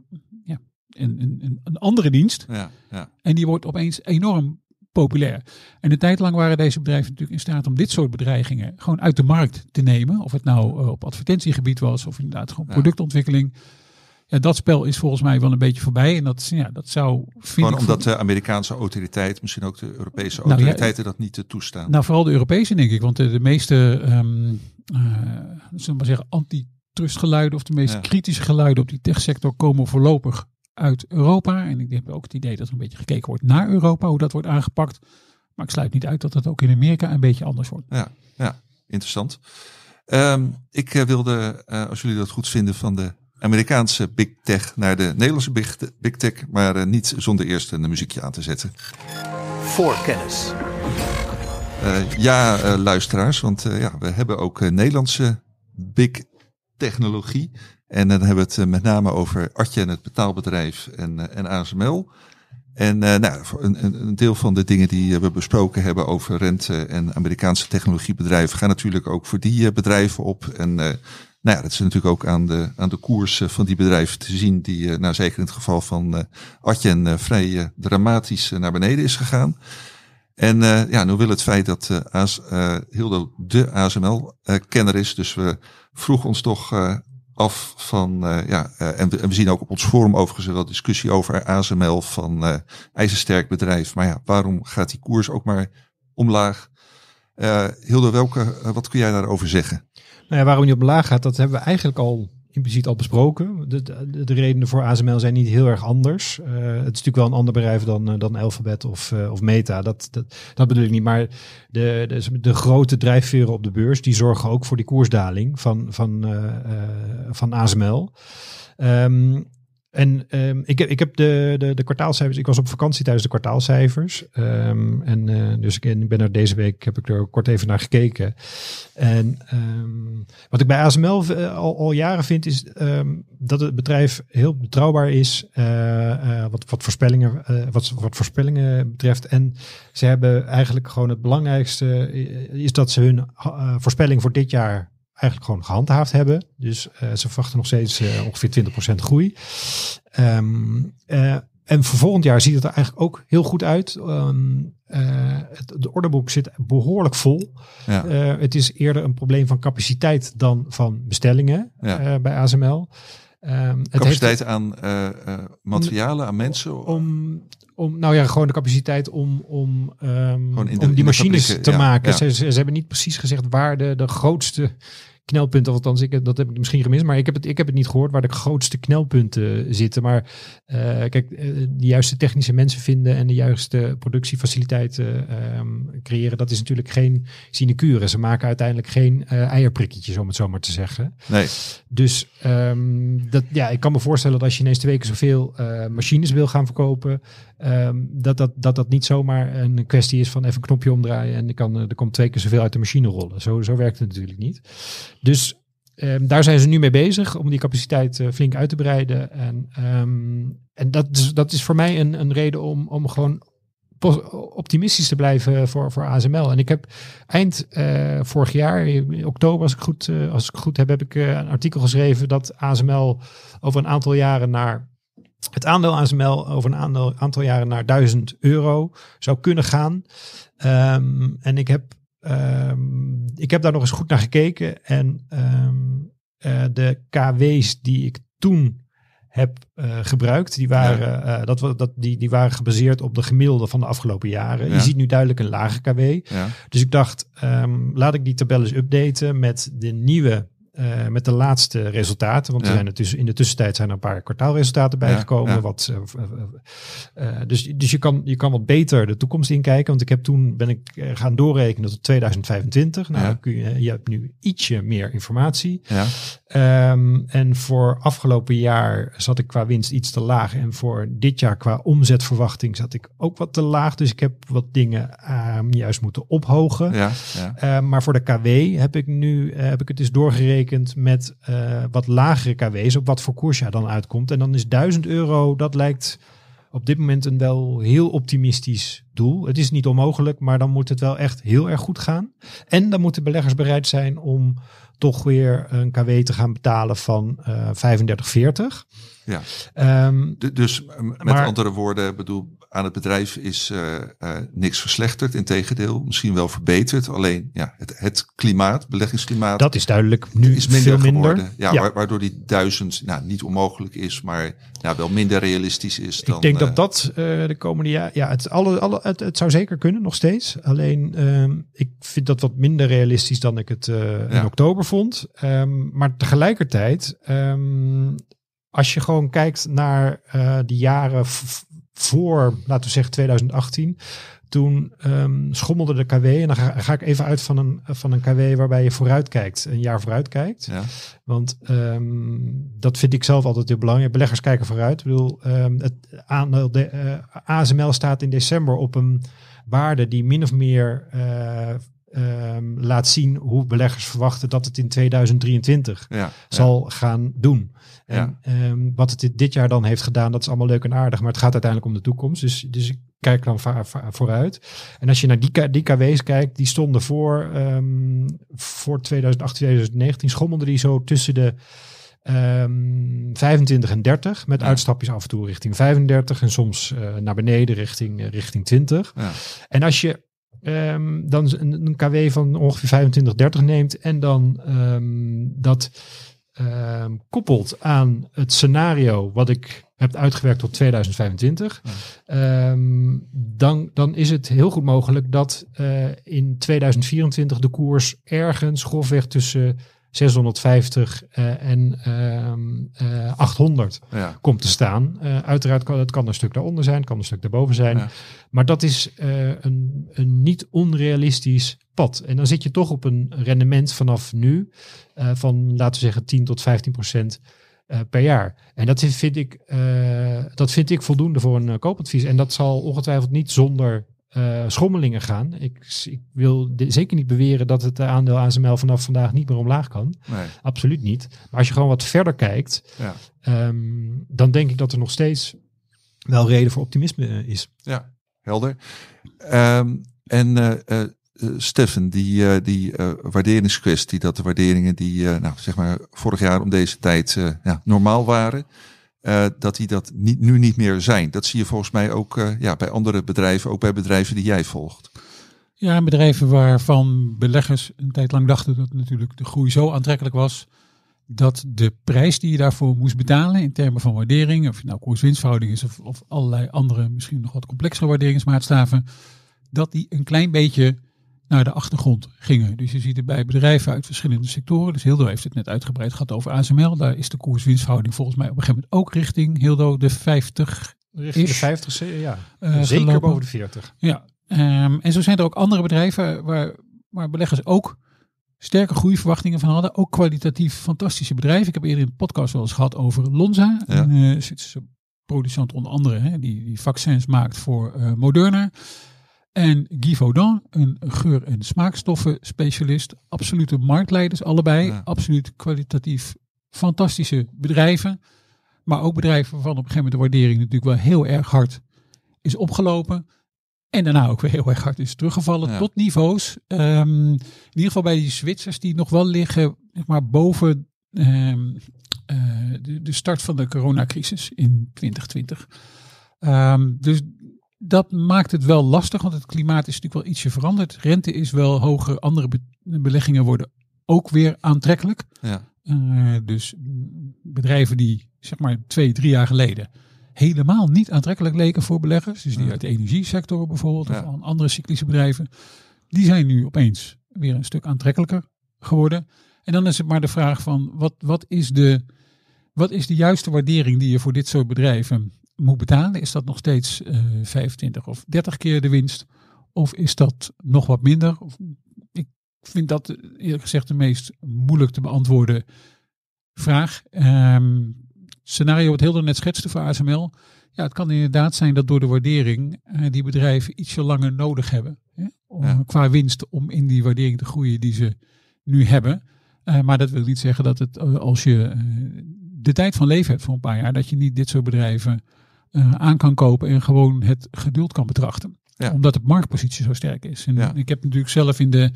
ja, een, een, een andere dienst. Ja, ja. En die wordt opeens enorm populair. En een tijd lang waren deze bedrijven natuurlijk in staat om dit soort bedreigingen gewoon uit de markt te nemen. Of het nou uh, op advertentiegebied was of inderdaad gewoon productontwikkeling. Ja, dat spel is volgens mij wel een beetje voorbij. En dat, ja, dat zou. Gewoon omdat de Amerikaanse autoriteit, misschien ook de Europese autoriteiten, nou, ja, dat niet te toestaan. Nou, vooral de Europese, denk ik. Want de, de meeste, um, uh, zullen we maar zeggen, antitrustgeluiden of de meest ja. kritische geluiden op die techsector komen voorlopig uit Europa. En ik heb ook het idee dat er een beetje gekeken wordt naar Europa, hoe dat wordt aangepakt. Maar ik sluit niet uit dat dat ook in Amerika een beetje anders wordt. Ja, ja interessant. Um, ik uh, wilde, uh, als jullie dat goed vinden, van de Amerikaanse big tech naar de Nederlandse big, big tech, maar uh, niet zonder eerst een muziekje aan te zetten. Voorkennis. ja, luisteraars, want ja, we hebben ook Nederlandse big technologie. En dan hebben we het met name over Atje en het betaalbedrijf en, en ASML. En nou, een, een, deel van de dingen die we besproken hebben over rente en Amerikaanse technologiebedrijven gaan natuurlijk ook voor die bedrijven op. En nou ja, dat is natuurlijk ook aan de, aan de koers van die bedrijven te zien, die uh, nou zeker in het geval van uh, Atjen vrij dramatisch naar beneden is gegaan. En ja, nu wil het feit dat AS, Hildo de ASML-kenner is, dus we vroegen ons toch af van, uh, ja, uh, en, we, en, we, zien ook op ons forum overigens wel discussie over ASML van uh, ijzersterk bedrijf. Maar ja, waarom gaat die koers ook maar omlaag? Hilde, welke, wat kun jij daarover zeggen? Nou ja, waarom die omlaag gaat, dat hebben we eigenlijk al impliciet al besproken. De, de, de, redenen voor ASML zijn niet heel erg anders. Uh, het is natuurlijk wel een ander bedrijf dan, uh, dan Alphabet of, uh, of Meta. Dat, dat, dat bedoel ik niet. Maar de, de, de grote drijfveren op de beurs, die zorgen ook voor die koersdaling van, van, van ASML. Um, en um, ik, heb, ik heb de, de, de kwartaalcijfers. Ik was op vakantie tijdens de kwartaalcijfers. Um, en uh, dus ik, ben er deze week heb ik er kort even naar gekeken. En um, wat ik bij ASML uh, al, al jaren vind, is dat het bedrijf heel betrouwbaar is. Uh, wat, wat, voorspellingen, wat, wat voorspellingen betreft. En ze hebben eigenlijk gewoon het belangrijkste is dat ze hun voorspelling voor dit jaar eigenlijk gewoon gehandhaafd hebben. Dus uh, ze verwachten nog steeds uh, ongeveer 20% groei. Um, uh, en voor volgend jaar ziet het er eigenlijk ook heel goed uit. Um, het, de orderboek zit behoorlijk vol. Ja. het is eerder een probleem van capaciteit dan van bestellingen ja. bij ASML. Um, capaciteit heeft, aan materialen, aan mensen? Om, om, nou ja, gewoon de capaciteit om, om, um, de, om die machines te ja, maken. Ja. Ze, ze, ze, hebben niet precies gezegd waar de, de grootste knelpunten, althans, ik, dat heb ik misschien gemist, maar ik heb het, ik heb het niet gehoord waar de grootste knelpunten zitten. Maar eh, kijk, eh, de juiste technische mensen vinden en de juiste productiefaciliteiten ehm, creëren, dat is natuurlijk geen sinecure. Ze maken uiteindelijk geen uh, eierprikketjes, om het zo maar te zeggen. Nee. Dus ehm, dat, ja, ik kan me voorstellen dat als je ineens twee weken zoveel uh, machines wil gaan verkopen, um, dat, dat, dat dat niet zomaar een kwestie is van even een knopje omdraaien en er, kan, er komt twee keer zoveel uit de machine rollen. Zo, zo werkt het natuurlijk niet. Dus um, daar zijn ze nu mee bezig om die capaciteit uh, flink uit te breiden. En, um, en dat, is, dat is voor mij een, een reden om, om gewoon optimistisch te blijven voor, voor ASML. En ik heb eind uh, vorig jaar, in oktober als ik goed, als ik goed heb, heb ik een artikel geschreven dat ASML over een aantal jaren naar het aandeel ASML over een aantal, aantal jaren naar 1000 euro zou kunnen gaan. Um, en ik heb Um, ik heb daar nog eens goed naar gekeken. En um, uh, de KW's die ik toen heb uh, gebruikt, die waren, ja. uh, dat, dat, die, die waren gebaseerd op de gemiddelde van de afgelopen jaren. Ja. Je ziet nu duidelijk een lage KW. Ja. Dus ik dacht, laat ik die tabel eens updaten met de nieuwe uh, met de laatste resultaten. Want Ja. er zijn er in de tussentijd zijn er een paar kwartaalresultaten bijgekomen. ja. Wat, uh, uh, uh, dus dus je, kan, je kan wat beter de toekomst inkijken. Want ik heb toen ben ik eh, gaan doorrekenen tot 2025. Nou, kun je, je hebt nu ietsje meer informatie. Ehm, en voor afgelopen jaar zat ik qua winst iets te laag. En voor dit jaar qua omzetverwachting zat ik ook wat te laag. Dus ik heb wat dingen ehm, juist moeten ophogen. ja, ja. Uh, maar voor de KW heb ik nu uh, heb ik het dus doorgerekend met uh, wat lagere KW's op wat voor koers je dan uitkomt. En dan is 1000 euro, dat lijkt op dit moment een wel heel optimistisch doel. Het is niet onmogelijk, maar dan moet het wel echt heel erg goed gaan. En dan moeten beleggers bereid zijn om toch weer een KW te gaan betalen van uh, 35, 40. Ja. Um, D- dus met maar- andere woorden, bedoel, aan het bedrijf is eh, eh, niks verslechterd. Integendeel, misschien wel verbeterd. Alleen ja, het, het klimaat, beleggingsklimaat, dat is duidelijk nu is minder veel minder. geworden. Ja, Ja. wa- Waardoor die duizend nou, niet onmogelijk is, maar ja, wel minder realistisch is. Dan, ik denk eh, dat dat uh, de komende jaar, ja, het, alle, alle, het, het zou zeker kunnen nog steeds. Alleen um, ik vind dat wat minder realistisch dan ik het uh, Ja. in oktober vond. Um, maar tegelijkertijd, um, als je gewoon kijkt naar uh, de jaren voor, laten we zeggen 2018. Toen um, schommelde de KW, en dan ga, ga, ik even uit van een, van een KW waarbij je vooruit kijkt, een jaar vooruit kijkt. Ja. Want um, dat vind ik zelf altijd heel belangrijk. Beleggers kijken vooruit. Ik bedoel, um, het aandeel de, uh, ASML staat in december op een waarde die min of meer uh, um, laat zien hoe beleggers verwachten dat het in 2023 ja, zal ja. gaan doen. En Ja. um, wat het dit jaar dan heeft gedaan, dat is allemaal leuk en aardig. Maar het gaat uiteindelijk om de toekomst. Dus, dus ik kijk dan vooruit. En als je naar die, KW's kijkt, die stonden voor, um, voor 2018, 2019, schommelden die zo tussen de um, 25 en 30. Met Ja. uitstapjes af en toe richting 35 en soms uh, naar beneden richting, uh, richting 20. Ja. En als je um, dan een, een KW van ongeveer 25, 30 neemt en dan dat um, koppelt aan het scenario wat ik heb uitgewerkt tot 2025, ja. um, dan, dan is het heel goed mogelijk dat uh, in 2024 de koers ergens grofweg tussen 650 uh, en um, uh, 800 ja. komt te staan. Uh, uiteraard kan het kan een stuk daaronder zijn, kan een stuk daarboven zijn. Ja. Maar dat is een, een niet onrealistisch pad. En dan zit je toch op een rendement vanaf nu van, laten we zeggen, 10 tot 15 procent uh, per jaar. En dat vind ik, uh, dat vind ik voldoende voor een uh, koopadvies. En dat zal ongetwijfeld niet zonder uh, schommelingen gaan. Ik, ik wil de, zeker niet beweren dat het aandeel ASML vanaf vandaag niet meer omlaag kan. Nee. Absoluut niet. Maar als je gewoon wat verder kijkt, Ja. um, dan denk ik dat er nog steeds wel reden voor optimisme uh, is. Ja, helder. Um, en uh, uh, Steffen, die, die waarderingskwestie, dat de waarderingen die nou, zeg maar vorig jaar om deze tijd ja, normaal waren, uh, dat die dat niet, nu niet meer zijn. Dat zie je volgens mij ook uh, ja, bij andere bedrijven, ook bij bedrijven die jij volgt. Ja, bedrijven waarvan beleggers een tijd lang dachten dat natuurlijk de groei zo aantrekkelijk was dat de prijs die je daarvoor moest betalen in termen van waardering, of het nou koers-winstverhouding is of, of allerlei andere misschien nog wat complexere waarderingsmaatstaven, dat die een klein beetje naar de achtergrond gingen. Dus je ziet het bij bedrijven uit verschillende sectoren. Dus Hildo heeft het net uitgebreid gehad over ASML. Daar is de koers-winstverhouding volgens mij op een gegeven moment ook richting Hildo de 50. Richting de Is, 50, ja. eh, Zeker gelopen. boven de 40. Ja, ehm, en zo zijn er ook andere bedrijven waar, waar beleggers ook sterke groeiverwachtingen van hadden. Ook kwalitatief fantastische bedrijven. Ik heb eerder in de podcast wel eens gehad over Lonza. Ja. Een eh, Zwitserse producent onder andere, hè, die, die vaccins maakt voor eh, Moderna. En Guy Vaudan, een geur- en smaakstoffen specialist. Absolute marktleiders allebei. Ja. Absoluut kwalitatief fantastische bedrijven. Maar ook bedrijven waarvan op een gegeven moment de waardering natuurlijk wel heel erg hard is opgelopen. En daarna ook weer heel erg hard is teruggevallen Ja. tot niveaus. ehm, in ieder geval bij die Zwitsers die nog wel liggen zeg maar, boven ehm, eh, de, de start van de coronacrisis in 2020. Ehm, dus dat maakt het wel lastig, want het klimaat is natuurlijk wel ietsje veranderd. Rente is wel hoger, andere be- beleggingen worden ook weer aantrekkelijk. Ja. Eh, dus bedrijven die zeg maar twee, drie jaar geleden helemaal niet aantrekkelijk leken voor beleggers. Dus die Ja. uit de energiesector bijvoorbeeld Ja. of aan andere cyclische bedrijven. Die zijn nu opeens weer een stuk aantrekkelijker geworden. En dan is het maar de vraag van wat, wat, is, de, wat is de juiste waardering die je voor dit soort bedrijven moet betalen? Is dat nog steeds eh 25 of 30 keer de winst? Of is dat nog wat minder? Of, ik vind dat eh, eerlijk gezegd de meest moeilijk te beantwoorden vraag. Ehm, scenario wat Hilder net schetste voor ASML. Ja, het kan inderdaad zijn dat door de waardering eh, die bedrijven ietsje langer nodig hebben. Hè, om, Ja. Qua winst om in die waardering te groeien die ze nu hebben. Eh, maar dat wil niet zeggen dat het eh, als je eh, de tijd van leven hebt voor een paar jaar, dat je niet dit soort bedrijven eh, aan kan kopen en gewoon het geduld kan betrachten. Ja. Omdat de marktpositie zo sterk is. En Ja. ik heb natuurlijk zelf in, de,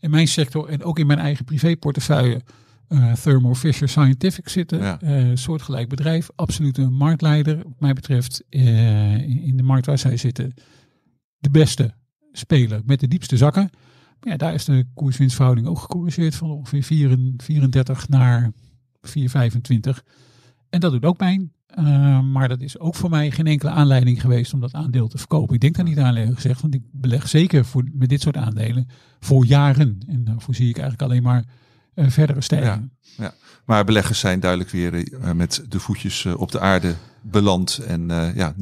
in mijn sector en ook in mijn eigen privéportefeuille eh Thermo Fisher Scientific zitten. Ja. Eh, soortgelijk bedrijf, absoluut een marktleider. Wat mij betreft eh, in de markt waar zij zitten de beste speler met de diepste zakken. Maar ja, daar is de koerswinstverhouding ook gecorrigeerd van ongeveer 34 34 naar 4,25. En dat doet ook pijn. Uh, maar dat is ook voor mij geen enkele aanleiding geweest om dat aandeel te verkopen. Ik denk daar niet aan gezegd, want ik beleg zeker voor, met dit soort aandelen voor jaren. En daarvoor zie ik eigenlijk alleen maar uh, verdere stijgingen. Ja, maar beleggers zijn duidelijk weer uh, met de voetjes op de aarde beland. En ja,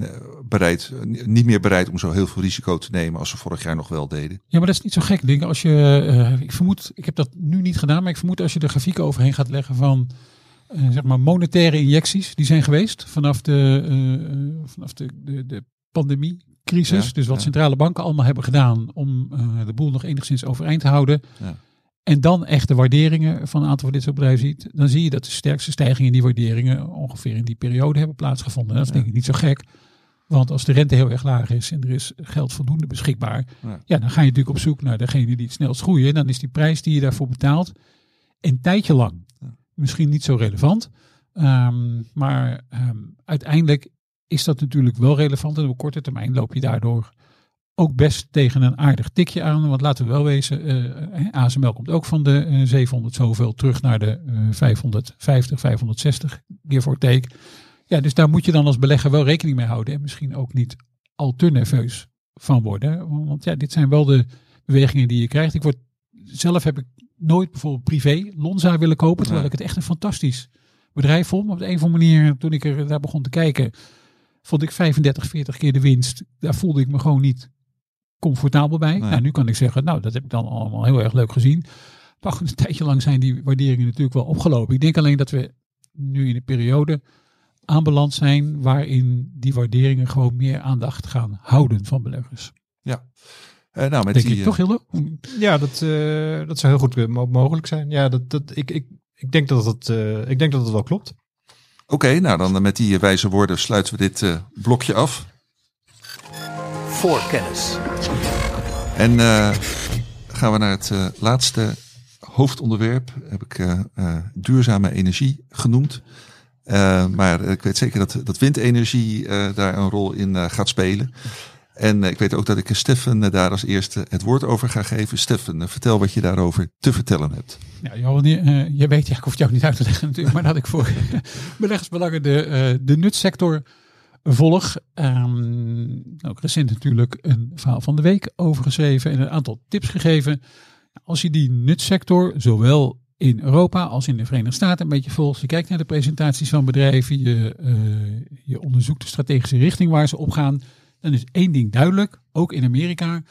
bereid, niet meer bereid om zo heel veel risico te nemen als ze vorig jaar nog wel deden. Ja, maar dat is niet zo gek. Denk, als je, ik vermoed, ik heb dat nu niet gedaan, maar ik vermoed als je de grafieken overheen gaat leggen van zeg maar monetaire injecties die zijn geweest vanaf de, uh, vanaf de, de, de pandemiecrisis. Ja, dus wat ja. centrale banken allemaal hebben gedaan om de boel nog enigszins overeind te houden. Ja. En dan echt de waarderingen van een aantal van dit soort bedrijven ziet. Dan zie je dat de sterkste stijgingen in die waarderingen ongeveer in die periode hebben plaatsgevonden. Dat is denk ik niet zo gek. Want als de rente heel erg laag is en er is geld voldoende beschikbaar. Ja. Ja, dan ga je natuurlijk op zoek naar degene die het snelst groeien. En dan is die prijs die je daarvoor betaalt een tijdje lang. Misschien niet zo relevant. Ehm, maar ehm, uiteindelijk is dat natuurlijk wel relevant. En op korte termijn loop je daardoor ook best tegen een aardig tikje aan. Want laten we wel wezen, eh, ASML komt ook van de eh, 700 zoveel terug naar de eh, 550, 560 give or take. Ja, dus daar moet je dan als belegger wel rekening mee houden. En misschien ook niet al te nerveus van worden. Want ja, dit zijn wel de bewegingen die je krijgt. Ik word, zelf heb ik nooit bijvoorbeeld privé Lonza willen kopen. Terwijl Nee. ik het echt een fantastisch bedrijf vond. Maar op de een of andere manier, toen ik er daar begon te kijken, vond ik 35, 40 keer de winst. Daar voelde ik me gewoon niet comfortabel bij. Nee. Nou, nu kan ik zeggen, nou, dat heb ik dan allemaal heel erg leuk gezien. Maar goed, een tijdje lang zijn die waarderingen natuurlijk wel opgelopen. Ik denk alleen dat we nu in een periode aanbeland zijn waarin die waarderingen gewoon meer aandacht gaan houden van beleggers. Eh, nou, met Denk die, ik eh, toch, Hilde? Ja, dat, eh, dat zou heel goed eh, mo- mogelijk zijn. Ja, dat, dat, ik, ik, ik, denk dat het, eh, ik denk dat het wel klopt. Oké, nou dan eh, met die eh, wijze woorden sluiten we dit eh, blokje af. Voorkennis. En eh, gaan we naar het eh, laatste hoofdonderwerp. Heb ik eh, eh, duurzame energie genoemd. Eh, maar ik weet zeker dat, dat windenergie eh, daar een rol in eh, gaat spelen. En eh, ik weet ook dat ik Steffen eh, daar als eerste het woord over ga geven. Steffen, eh, vertel wat je daarover te vertellen hebt. Ja, Johan, je, je weet, ja, ik hoef het jou niet uit te leggen natuurlijk, maar dat ik voor beleggersbelangen de, de nutsector volg. Ehm, ook recent natuurlijk een verhaal van de week over geschreven en een aantal tips gegeven. Als je die nutsector, zowel in Europa als in de Verenigde Staten, een beetje volgt. Je kijkt naar de presentaties van bedrijven, je, je onderzoekt de strategische richting waar ze op gaan. Dan is één ding duidelijk, ook in Amerika,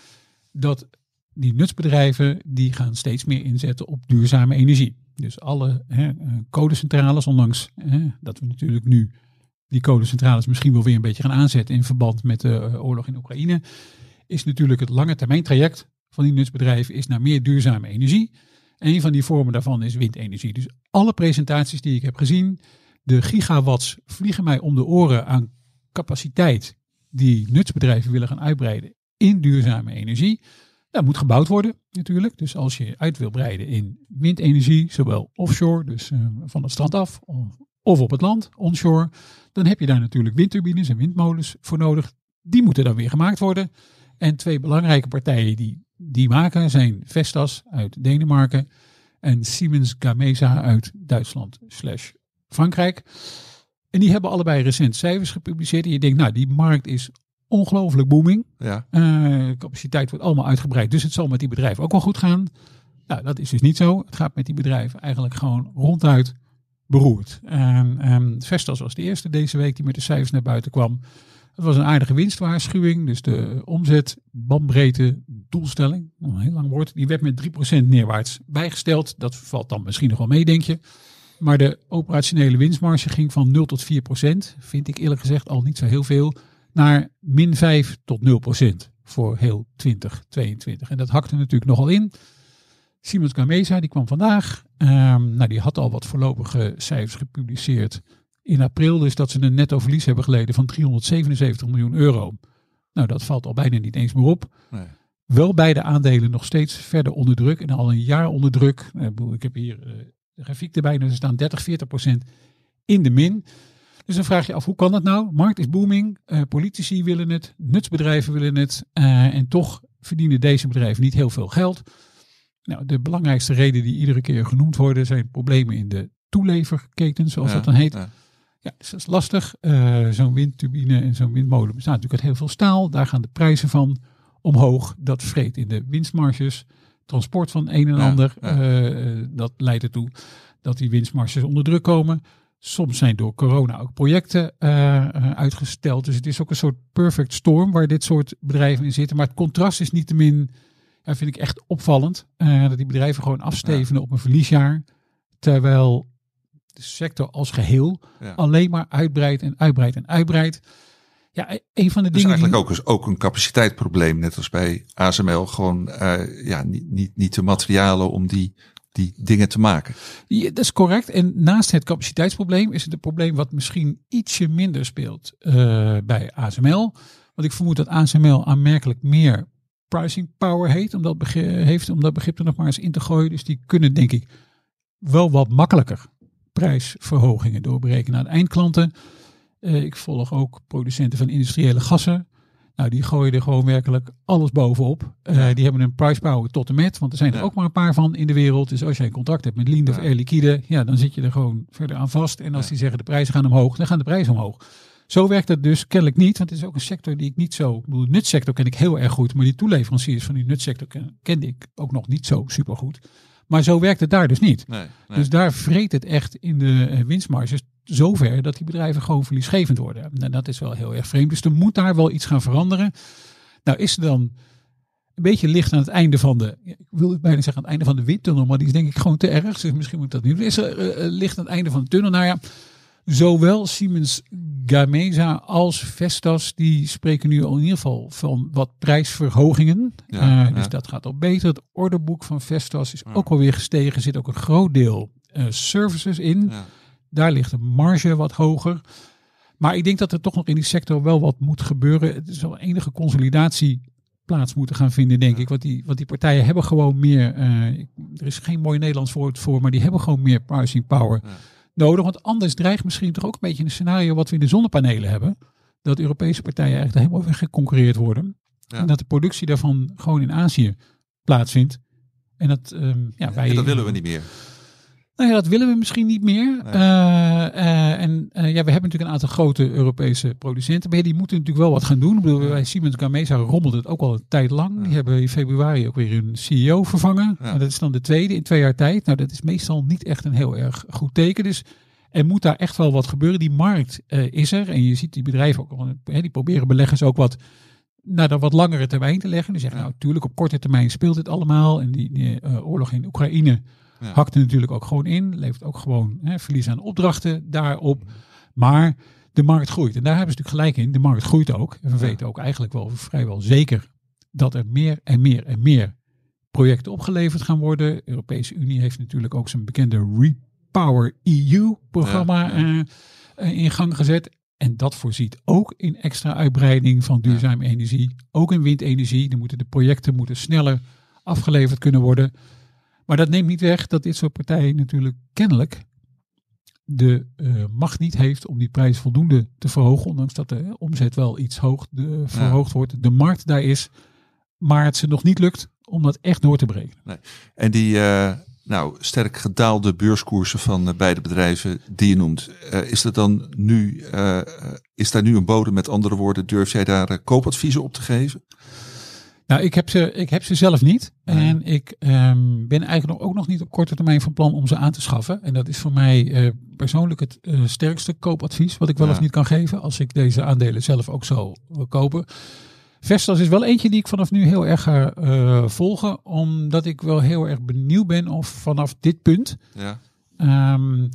dat die nutsbedrijven die gaan steeds meer inzetten op duurzame energie. Dus alle hè, eh, kolencentrales, ondanks hè, dat we natuurlijk nu die kolencentrales misschien wel weer een beetje gaan aanzetten in verband met de eh, oorlog in Oekraïne, is natuurlijk het lange termijn traject van die nutsbedrijven is naar meer duurzame energie. Een van die vormen daarvan is windenergie. Dus alle presentaties die ik heb gezien, de gigawatts vliegen mij om de oren aan capaciteit die nutsbedrijven willen gaan uitbreiden in duurzame energie. Dat moet gebouwd worden natuurlijk. Dus als je uit wil breiden in windenergie, zowel offshore, dus uh, van het strand af, of op het land, onshore, dan heb je daar natuurlijk windturbines en windmolens voor nodig. Die moeten dan weer gemaakt worden. En twee belangrijke partijen die die maken zijn Vestas uit Denemarken en Siemens Gamesa uit Duitsland slash Frankrijk. En die hebben allebei recent cijfers gepubliceerd. En je denkt, nou, die markt is ongelooflijk booming. Ja. Uh, capaciteit wordt allemaal uitgebreid. Dus het zal met die bedrijven ook wel goed gaan. Nou, dat is dus niet zo. Het gaat met die bedrijven eigenlijk gewoon ronduit beroerd. En, um, Vestas was de eerste deze week die met de cijfers naar buiten kwam. Het was een aardige winstwaarschuwing. Dus de omzet, bandbreedte, doelstelling, een heel lang woord, die werd met 3% neerwaarts bijgesteld. Dat valt dan misschien nog wel mee, denk je. Maar de operationele winstmarge ging van 0 tot 4%, vind ik eerlijk gezegd al niet zo heel veel, naar min 5 tot 0% voor heel 2022. En dat hakte natuurlijk nogal in. Siemens Gamesa, die kwam vandaag. Um, nou, die had al wat voorlopige cijfers gepubliceerd in april. Dus dat ze een netto verlies hebben geleden van 377 miljoen euro. Nou, dat valt al bijna niet eens meer op. Nee. Wel beide aandelen nog steeds verder onder druk en al een jaar onder druk. Ik heb hier uh, de grafiek erbij, dus er staan 30, 40 procent in de min. Dus dan vraag je af, hoe kan dat nou? Markt is booming, uh, politici willen het, nutsbedrijven willen het uh, en toch verdienen deze bedrijven niet heel veel geld. Nou, de belangrijkste reden die iedere keer genoemd worden zijn problemen in de toeleverketen, zoals Ja, dat dan heet. ja. Ja, dus dat is lastig. Eh, zo'n windturbine en zo'n windmolen bestaat natuurlijk uit heel veel staal. Daar gaan de prijzen van omhoog. Dat vreet in de winstmarges. Transport van een en ander. ja. eh, dat leidt ertoe dat die winstmarges onder druk komen. Soms zijn door corona ook projecten eh, eh, uitgesteld. Dus het is ook een soort perfect storm waar dit soort bedrijven in zitten. Maar het contrast is niet te min, ja, vind ik echt opvallend. eh, dat die bedrijven gewoon afstevenen op een verliesjaar. Terwijl de sector als geheel Ja. alleen maar uitbreidt en uitbreidt en uitbreidt. Ja, e- een van de Dus dingen eigenlijk die... ook, ook een capaciteitsprobleem, net als bij ASML. Gewoon eh, ja, niet, niet, niet de materialen om die, die dingen te maken. Ja, dat is correct. En naast het capaciteitsprobleem is het een probleem wat misschien ietsje minder speelt eh, bij ASML. Want ik vermoed dat ASML aanmerkelijk meer pricing power heet, om dat begrip, heeft om dat begrip er nog maar eens in te gooien. Dus die kunnen denk ik wel wat makkelijker prijsverhogingen doorberekenen aan eindklanten. Eh, ik volg ook producenten van industriële gassen. Nou, die gooien er gewoon werkelijk alles bovenop. Eh, Ja. Die hebben een price power tot en met, want er zijn er Ja. ook maar een paar van in de wereld. Dus als jij een contract hebt met Linde of. Air Liquide, ja, dan zit je er gewoon verder aan vast. En als die zeggen de prijzen gaan omhoog, dan gaan de prijzen omhoog. Zo werkt het dus kennelijk niet, want het is ook een sector die ik niet zo... Ik bedoel, de nutsector ken ik heel erg goed, maar die toeleveranciers van die nutsector ken, kende ik ook nog niet zo super goed. Maar zo werkt het daar dus niet. Nee, nee. Dus daar vreet het echt in de eh, winstmarges zover dat die bedrijven gewoon verliesgevend worden. En dat is wel heel erg vreemd. Dus er moet daar wel iets gaan veranderen. Nou is er dan een beetje licht aan het einde van de, ik wil bijna zeggen aan het einde van de windtunnel, maar die is denk ik gewoon te erg. Dus misschien moet ik dat niet. Is er eh, eh, licht aan het einde van de tunnel? Nou ja, zowel Siemens Gamesa als Vestas, die spreken nu al in ieder geval van wat prijsverhogingen. Ja, Eh, dus ja. dat gaat al beter. Het orderboek van Vestas is Ja. ook alweer gestegen. Er zit ook een groot deel services in. Daar ligt de marge wat hoger. Maar ik denk dat er toch nog in die sector wel wat moet gebeuren. Het is wel enige consolidatie plaats moeten gaan vinden, denk Ja. ik. Want die, want die partijen hebben gewoon meer, eh, er is geen mooi Nederlands woord voor, maar die hebben gewoon meer pricing power Ja. nodig. Want anders dreigt misschien toch ook een beetje een scenario wat we in de zonnepanelen hebben. Dat Europese partijen eigenlijk helemaal weggeconcurreerd worden. Ja. En dat de productie daarvan gewoon in Azië plaatsvindt. En dat, ehm, ja, wij, En dat willen we niet meer. Nou ja, dat willen we misschien niet meer. Nee. Eh, eh, en eh, ja, we hebben natuurlijk een aantal grote Europese producenten. Maar die moeten natuurlijk wel wat gaan doen. Ik bedoel, bij Siemens Gamesa rommelt het ook al een tijd lang. Die hebben in februari ook weer hun CEO vervangen. Ja. En dat is dan de tweede in twee jaar tijd. Nou, dat is meestal niet echt een heel erg goed teken. Dus er moet daar echt wel wat gebeuren. Die markt is er. En je ziet die bedrijven ook, al, die proberen beleggers ook wat naar de wat langere termijn te leggen. Die zeggen, Ja. nou, natuurlijk op korte termijn speelt dit allemaal. En die, die, oorlog in Oekraïne Ja. hakt er natuurlijk ook gewoon in. Levert ook gewoon hè, verlies aan opdrachten daarop. Maar de markt groeit. En daar hebben ze natuurlijk gelijk in. De markt groeit ook. En we weten ook eigenlijk wel vrijwel zeker dat er meer en meer en meer projecten opgeleverd gaan worden. De Europese Unie heeft natuurlijk ook zijn bekende Repower EU-programma Ja, ja. eh, eh, in gang gezet. En dat voorziet ook in extra uitbreiding van duurzame energie. Ook in windenergie. Dan moeten de projecten moeten sneller afgeleverd kunnen worden. Maar dat neemt niet weg dat dit soort partijen natuurlijk kennelijk de eh, macht niet heeft om die prijs voldoende te verhogen. Ondanks dat de omzet wel iets hoog de, verhoogd wordt. De markt daar is. Maar het ze nog niet lukt om dat echt door te breken. En die eh, nou, sterk gedaalde beurskoersen van eh, beide bedrijven die je noemt. is, dat dan nu, is daar nu een bodem? Met andere woorden, durf jij daar koopadviezen op te geven? Nou, ik heb ze, ik heb ze zelf niet. Nee. En ik ehm, ben eigenlijk ook nog niet op korte termijn van plan om ze aan te schaffen. En dat is voor mij eh, persoonlijk het eh, sterkste koopadvies wat ik wel Ja. of niet kan geven. Als ik deze aandelen zelf ook zou wil kopen. Vestas is wel eentje die ik vanaf nu heel erg ga eh, volgen. Omdat ik wel heel erg benieuwd ben of vanaf dit punt Ja, Ehm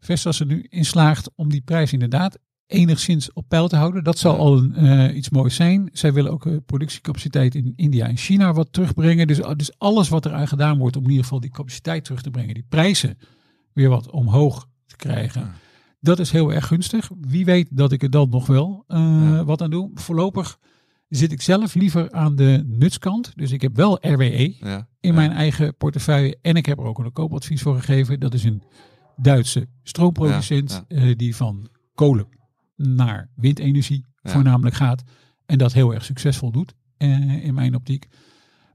Vestas er nu in slaagt om die prijs inderdaad enigszins op peil te houden. Dat zal al een, eh, iets moois zijn. Zij willen ook eh, productiecapaciteit in India en China wat terugbrengen. Dus, dus alles wat er aan gedaan wordt om in ieder geval die capaciteit terug te brengen. Die prijzen weer wat omhoog te krijgen. Ja. Dat is heel erg gunstig. Wie weet dat ik er dan nog wel eh, Ja. wat aan doe. Voorlopig zit ik zelf liever aan de nutskant. Dus ik heb wel RWE ja. in mijn eigen portefeuille. En ik heb er ook een koopadvies voor gegeven. Dat is een Duitse stroomproducent die van kolen naar windenergie Ja. voornamelijk gaat. En dat heel erg succesvol doet eh, in mijn optiek.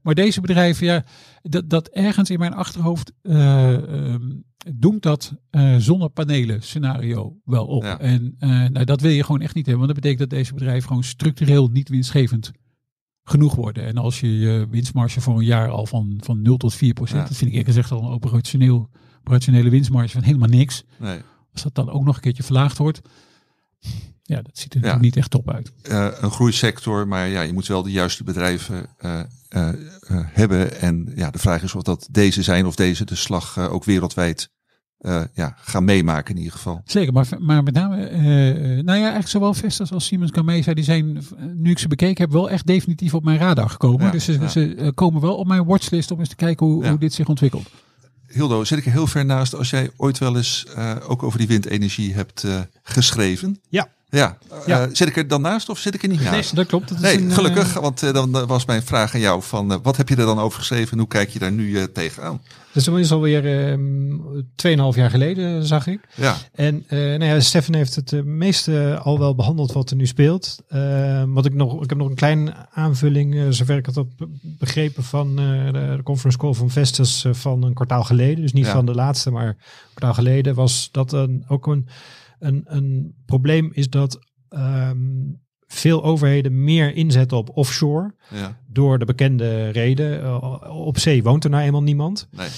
Maar deze bedrijven, ja, dat, dat ergens in mijn achterhoofd ehm, doemt dat eh, zonnepanelen scenario wel op. Ja. En nou, dat wil je gewoon echt niet hebben. Want dat betekent dat deze bedrijven gewoon structureel niet winstgevend genoeg worden. En als je je winstmarge voor een jaar al van, van 0 tot 4 procent, Ja. dat vind ik eerlijk gezegd al een operationeel, operationele winstmarge van helemaal niks. Nee. Als dat dan ook nog een keertje verlaagd wordt, ja, dat ziet er niet echt top uit. Eh, een groeisector, maar ja, je moet wel de juiste bedrijven eh, eh, hebben. En ja, de vraag is of dat deze zijn of deze de slag ook wereldwijd ja, gaan meemaken in ieder geval. Zeker, maar, maar met name, nou ja, eigenlijk zowel Vestas als Siemens Gamesa, die zijn, nu ik ze bekeken heb, wel echt definitief op mijn radar gekomen. Ja, dus ze, ja. ze komen wel op mijn watchlist om eens te kijken hoe, hoe dit zich ontwikkelt. Hildo, zit ik er heel ver naast als jij ooit wel eens eh, ook over die windenergie hebt eh, geschreven? Ja. Ja, eh, zit ik er dan naast of zit ik er niet Nee, naast? dat klopt. Dat is Nee, een, eh, gelukkig, want eh, dan was mijn vraag aan jou van wat heb je er dan over geschreven en hoe kijk je daar nu tegenaan? Dus dat is alweer ehm 2,5 jaar geleden, zag ik. Ja, En nou ja, Stefan heeft het meeste al wel behandeld wat er nu speelt. Eh, wat ik nog, ik heb nog een kleine aanvulling, zover ik het heb begrepen van de, conference call van Vestas van een kwartaal geleden. Dus niet Ja. van de laatste, maar een kwartaal geleden was dat een, ook een, een, een probleem is dat ehm, veel overheden meer inzetten op offshore. ja, Door de bekende reden. Eh, op zee woont er nou eenmaal niemand. nee.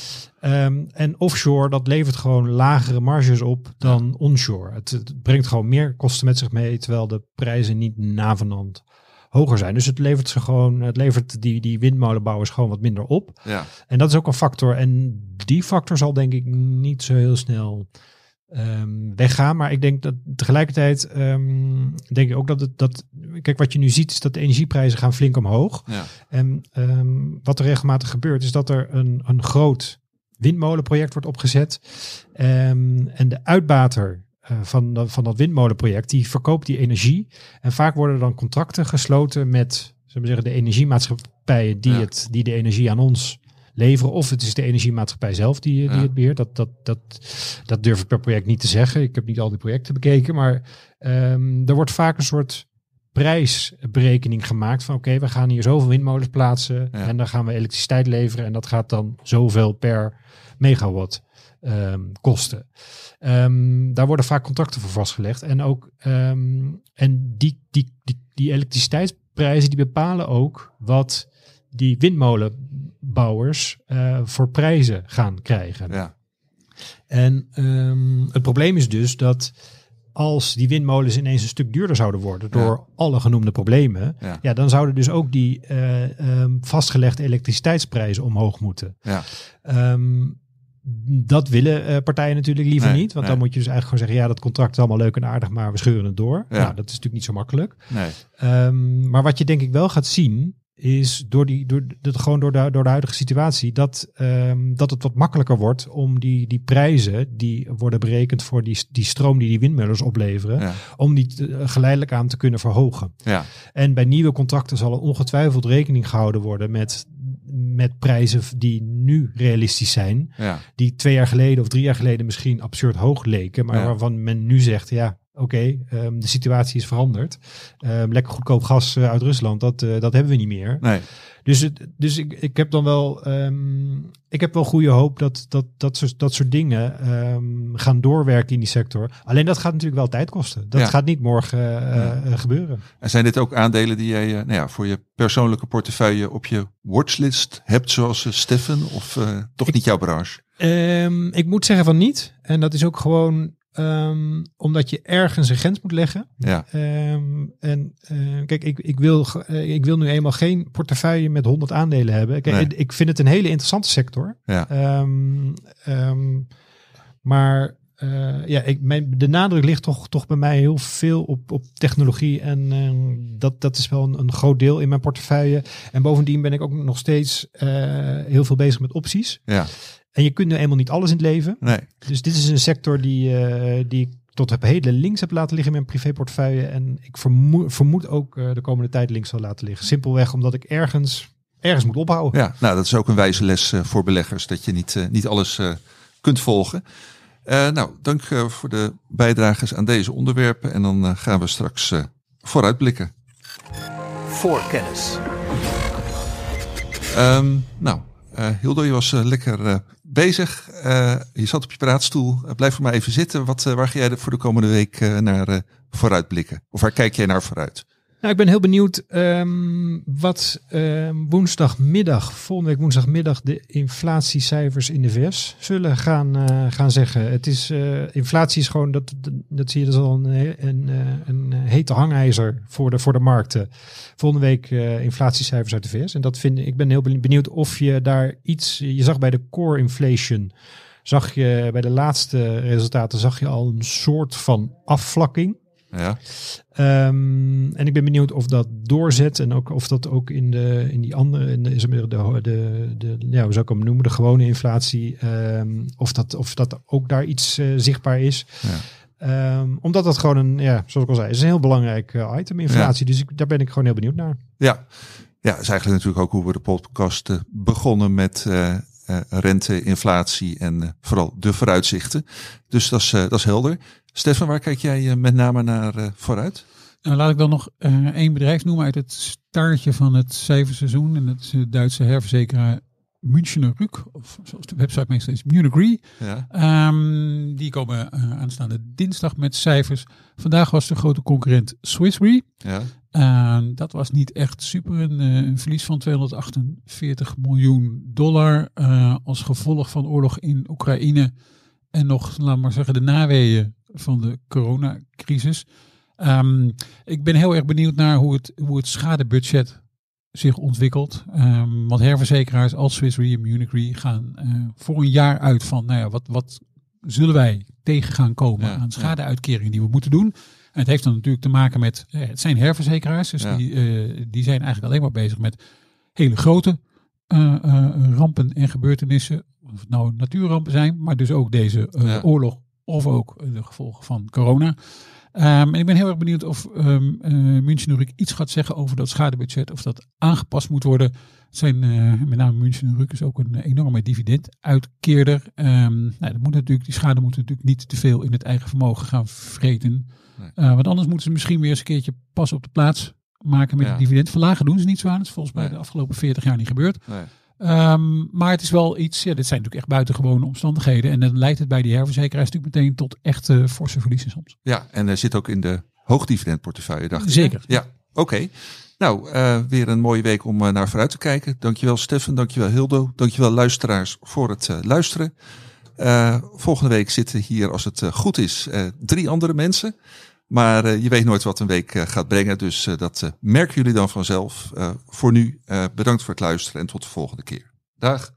Ehm, en offshore, dat levert gewoon lagere marges op dan onshore. Het, het brengt gewoon meer kosten met zich mee, terwijl de prijzen niet navenant hoger zijn. Dus het levert ze gewoon, het levert die, die windmolenbouwers gewoon wat minder op. Ja, En dat is ook een factor. En die factor zal denk ik niet zo heel snel ehm, weggaan. Maar ik denk dat tegelijkertijd ehm, denk ik ook dat het dat. Kijk, wat je nu ziet, is dat de energieprijzen gaan flink omhoog. ja, En ehm, wat er regelmatig gebeurt, is dat er een, een groot windmolenproject wordt opgezet. Ehm, en de uitbater eh, van, dat- van dat windmolenproject, die verkoopt die energie. En vaak worden er dan contracten gesloten met zullen we zeggen, de energiemaatschappijen die, Ja. het, die de energie aan ons leveren. Of het is de energiemaatschappij zelf die, die Ja. het beheert. Dat, dat, dat, dat durf ik per project niet te zeggen. Ik heb niet al die projecten bekeken. Maar ehm, er wordt vaak een soort prijsberekening gemaakt van oké, we gaan hier zoveel windmolens plaatsen Ja. en dan gaan we elektriciteit leveren en dat gaat dan zoveel per megawatt ehm, kosten. Ehm, daar worden vaak contracten voor vastgelegd en ook en die, die, die, die elektriciteitsprijzen die bepalen ook wat die windmolenbouwers eh, voor prijzen gaan krijgen. Ja, En ehm, het probleem is dus dat als die windmolens ineens een stuk duurder zouden worden door Ja. alle genoemde problemen, Ja. ja. dan zouden dus ook die eh, ehm, vastgelegde elektriciteitsprijzen omhoog moeten. ja, Ehm, dat willen eh, partijen natuurlijk liever Nee, niet, want nee. dan moet je dus eigenlijk gewoon zeggen, ja, dat contract is allemaal leuk en aardig, maar we scheuren het door. Ja. Nou, dat is natuurlijk niet zo makkelijk. nee. Maar wat je denk ik wel gaat zien, is door die, door, dat gewoon door de, door de huidige situatie, dat, ehm, dat het wat makkelijker wordt om die, die prijzen die worden berekend voor die, die stroom die die windmolens opleveren, Ja, om die te- eh, geleidelijk aan te kunnen verhogen. ja, En bij nieuwe contracten zal er ongetwijfeld rekening gehouden worden met, met prijzen die nu realistisch zijn ja, die twee jaar geleden of drie jaar geleden misschien absurd hoog leken, maar waarvan men nu zegt, ja, oké, ehm, de situatie is veranderd. Ehm, lekker goedkoop gas eh, uit Rusland, dat, eh, dat hebben we niet meer. nee. Dus, het, dus ik, ik heb dan wel, ehm, ik heb wel goede hoop dat dat, dat, soort, dat soort dingen gaan doorwerken in die sector. Alleen dat gaat natuurlijk wel tijd kosten. Dat Ja. gaat niet morgen eh, gebeuren. En zijn dit ook aandelen die jij nou ja, voor je persoonlijke portefeuille op je watchlist hebt, zoals Steffen, of toch niet jouw branche? Ik moet zeggen van niet. En dat is ook gewoon ehm, omdat je ergens een grens moet leggen. Ja, Ehm, en eh, kijk, ik, ik, wil, eh, ik wil nu eenmaal geen portefeuille met 100 aandelen hebben. Kijk, Nee. ik- ik vind het een hele interessante sector. ja, ehm, maar eh, ja, ik, mijn, de nadruk ligt toch, toch bij mij heel veel op, op technologie. En ehm, dat, dat is wel een, een groot deel in mijn portefeuille. En bovendien ben ik ook nog steeds eh, heel veel bezig met opties. ja, En je kunt nu eenmaal niet alles in het leven. nee, Dus dit is een sector die, eh, die ik tot op heden links heb laten liggen in mijn privéportefeuille. En ik vermoed, vermoed ook de komende tijd links zal laten liggen. Simpelweg omdat ik ergens, ergens moet ophouden. ja. Nou, dat is ook een wijze les voor beleggers, dat je niet, niet alles kunt volgen. Eh, nou, dank eh, voor de bijdrages aan deze onderwerpen. En dan eh, gaan we straks vooruitblikken. Voorkennis. Ehm, nou, Hildo, je was lekker bezig. Je zat op je praatstoel. Blijf er maar even zitten. Wat, waar ga jij voor de komende week naar vooruitblikken? Of waar kijk jij naar vooruit? Nou, ik ben heel benieuwd ehm, wat ehm, woensdagmiddag, volgende week woensdagmiddag, de inflatiecijfers in de VS zullen gaan, eh, gaan zeggen. Het is, eh, inflatie is gewoon, dat, dat, zie je, dat al een, een, eh, een hete hangijzer voor de, voor de markten. Volgende week inflatiecijfers uit de VS. En dat vind ik ben heel benieuwd of je daar iets, je zag bij de core inflation, zag je bij de laatste resultaten, zag je al een soort van afvlakking. Ja, Ehm, en ik ben benieuwd of dat doorzet en ook of dat ook in, de, in die andere, in de, de, de, de, ja, hoe zou ik hem noemen, de gewone inflatie, ehm, of, dat, of dat ook daar iets eh, zichtbaar is. Ja. Ehm, omdat dat gewoon een, ja, zoals ik al zei, is een heel belangrijk eh, item, inflatie. Dus ik, daar ben ik gewoon heel benieuwd naar. ja. ja, is eigenlijk natuurlijk ook hoe we de podcast eh, begonnen met eh, rente, inflatie en vooral de vooruitzichten. Dus dat is, dat is helder. Stefan, waar kijk jij eh, met name naar eh, vooruit? Nou, laat ik dan nog eh, één bedrijf noemen uit het staartje van het cijferseizoen. En dat is de Duitse herverzekeraar Münchener Rück, of zoals de website meestal is, Munich Re. Ja, Ehm, die komen aanstaande dinsdag met cijfers. Vandaag was de grote concurrent Swiss Re. ja, Ehm, dat was niet echt super. Een, een verlies van 248 miljoen dollar als gevolg van oorlog in Oekraïne. En nog, laat maar zeggen, de naweeën van de coronacrisis. Ehm, ik ben heel erg benieuwd naar hoe het, hoe het schadebudget zich ontwikkelt. Ehm, want herverzekeraars als Swiss Re en Munich Re gaan eh, voor een jaar uit van, nou ja, wat, wat zullen wij tegen gaan komen Ja, aan schadeuitkeringen die we moeten doen. En het heeft dan natuurlijk te maken met, eh, het zijn herverzekeraars, dus Ja. die, eh, die zijn eigenlijk alleen maar bezig met hele grote rampen en gebeurtenissen. Of het nou natuurrampen zijn, maar dus ook deze oorlog of ook eh, de gevolgen van corona. Ehm, en ik ben heel erg benieuwd of um, München Rück iets gaat zeggen over dat schadebudget. Of dat aangepast moet worden. Het zijn eh, met name München is ook een enorme dividenduitkeerder. Ehm nou, dat moet natuurlijk, die schade moet natuurlijk niet te veel in het eigen vermogen gaan vreten. Nee. Eh, want anders moeten ze misschien weer eens een keertje pas op de plaats maken met Ja. het dividend. Verlagen doen ze niet zo aan. Dat is volgens mij Nee. de afgelopen 40 jaar niet gebeurd. Nee. Ehm, maar het is wel iets, ja, dit zijn natuurlijk echt buitengewone omstandigheden. En dan leidt het bij die herverzekeraars natuurlijk meteen tot echte forse verliezen soms. Ja, en er zit ook in de hoogdividendportefeuille, dacht ik. Zeker. Ja, oké. Nou, eh, weer een mooie week om eh, naar vooruit te kijken. Dankjewel Stefan, dankjewel Hildo, dankjewel luisteraars voor het eh, luisteren. Volgende week zitten hier, als het goed is, drie andere mensen. Maar eh, je weet nooit wat een week eh, gaat brengen, dus eh, dat merken jullie dan vanzelf. Voor nu, bedankt voor het luisteren en tot de volgende keer. Dag.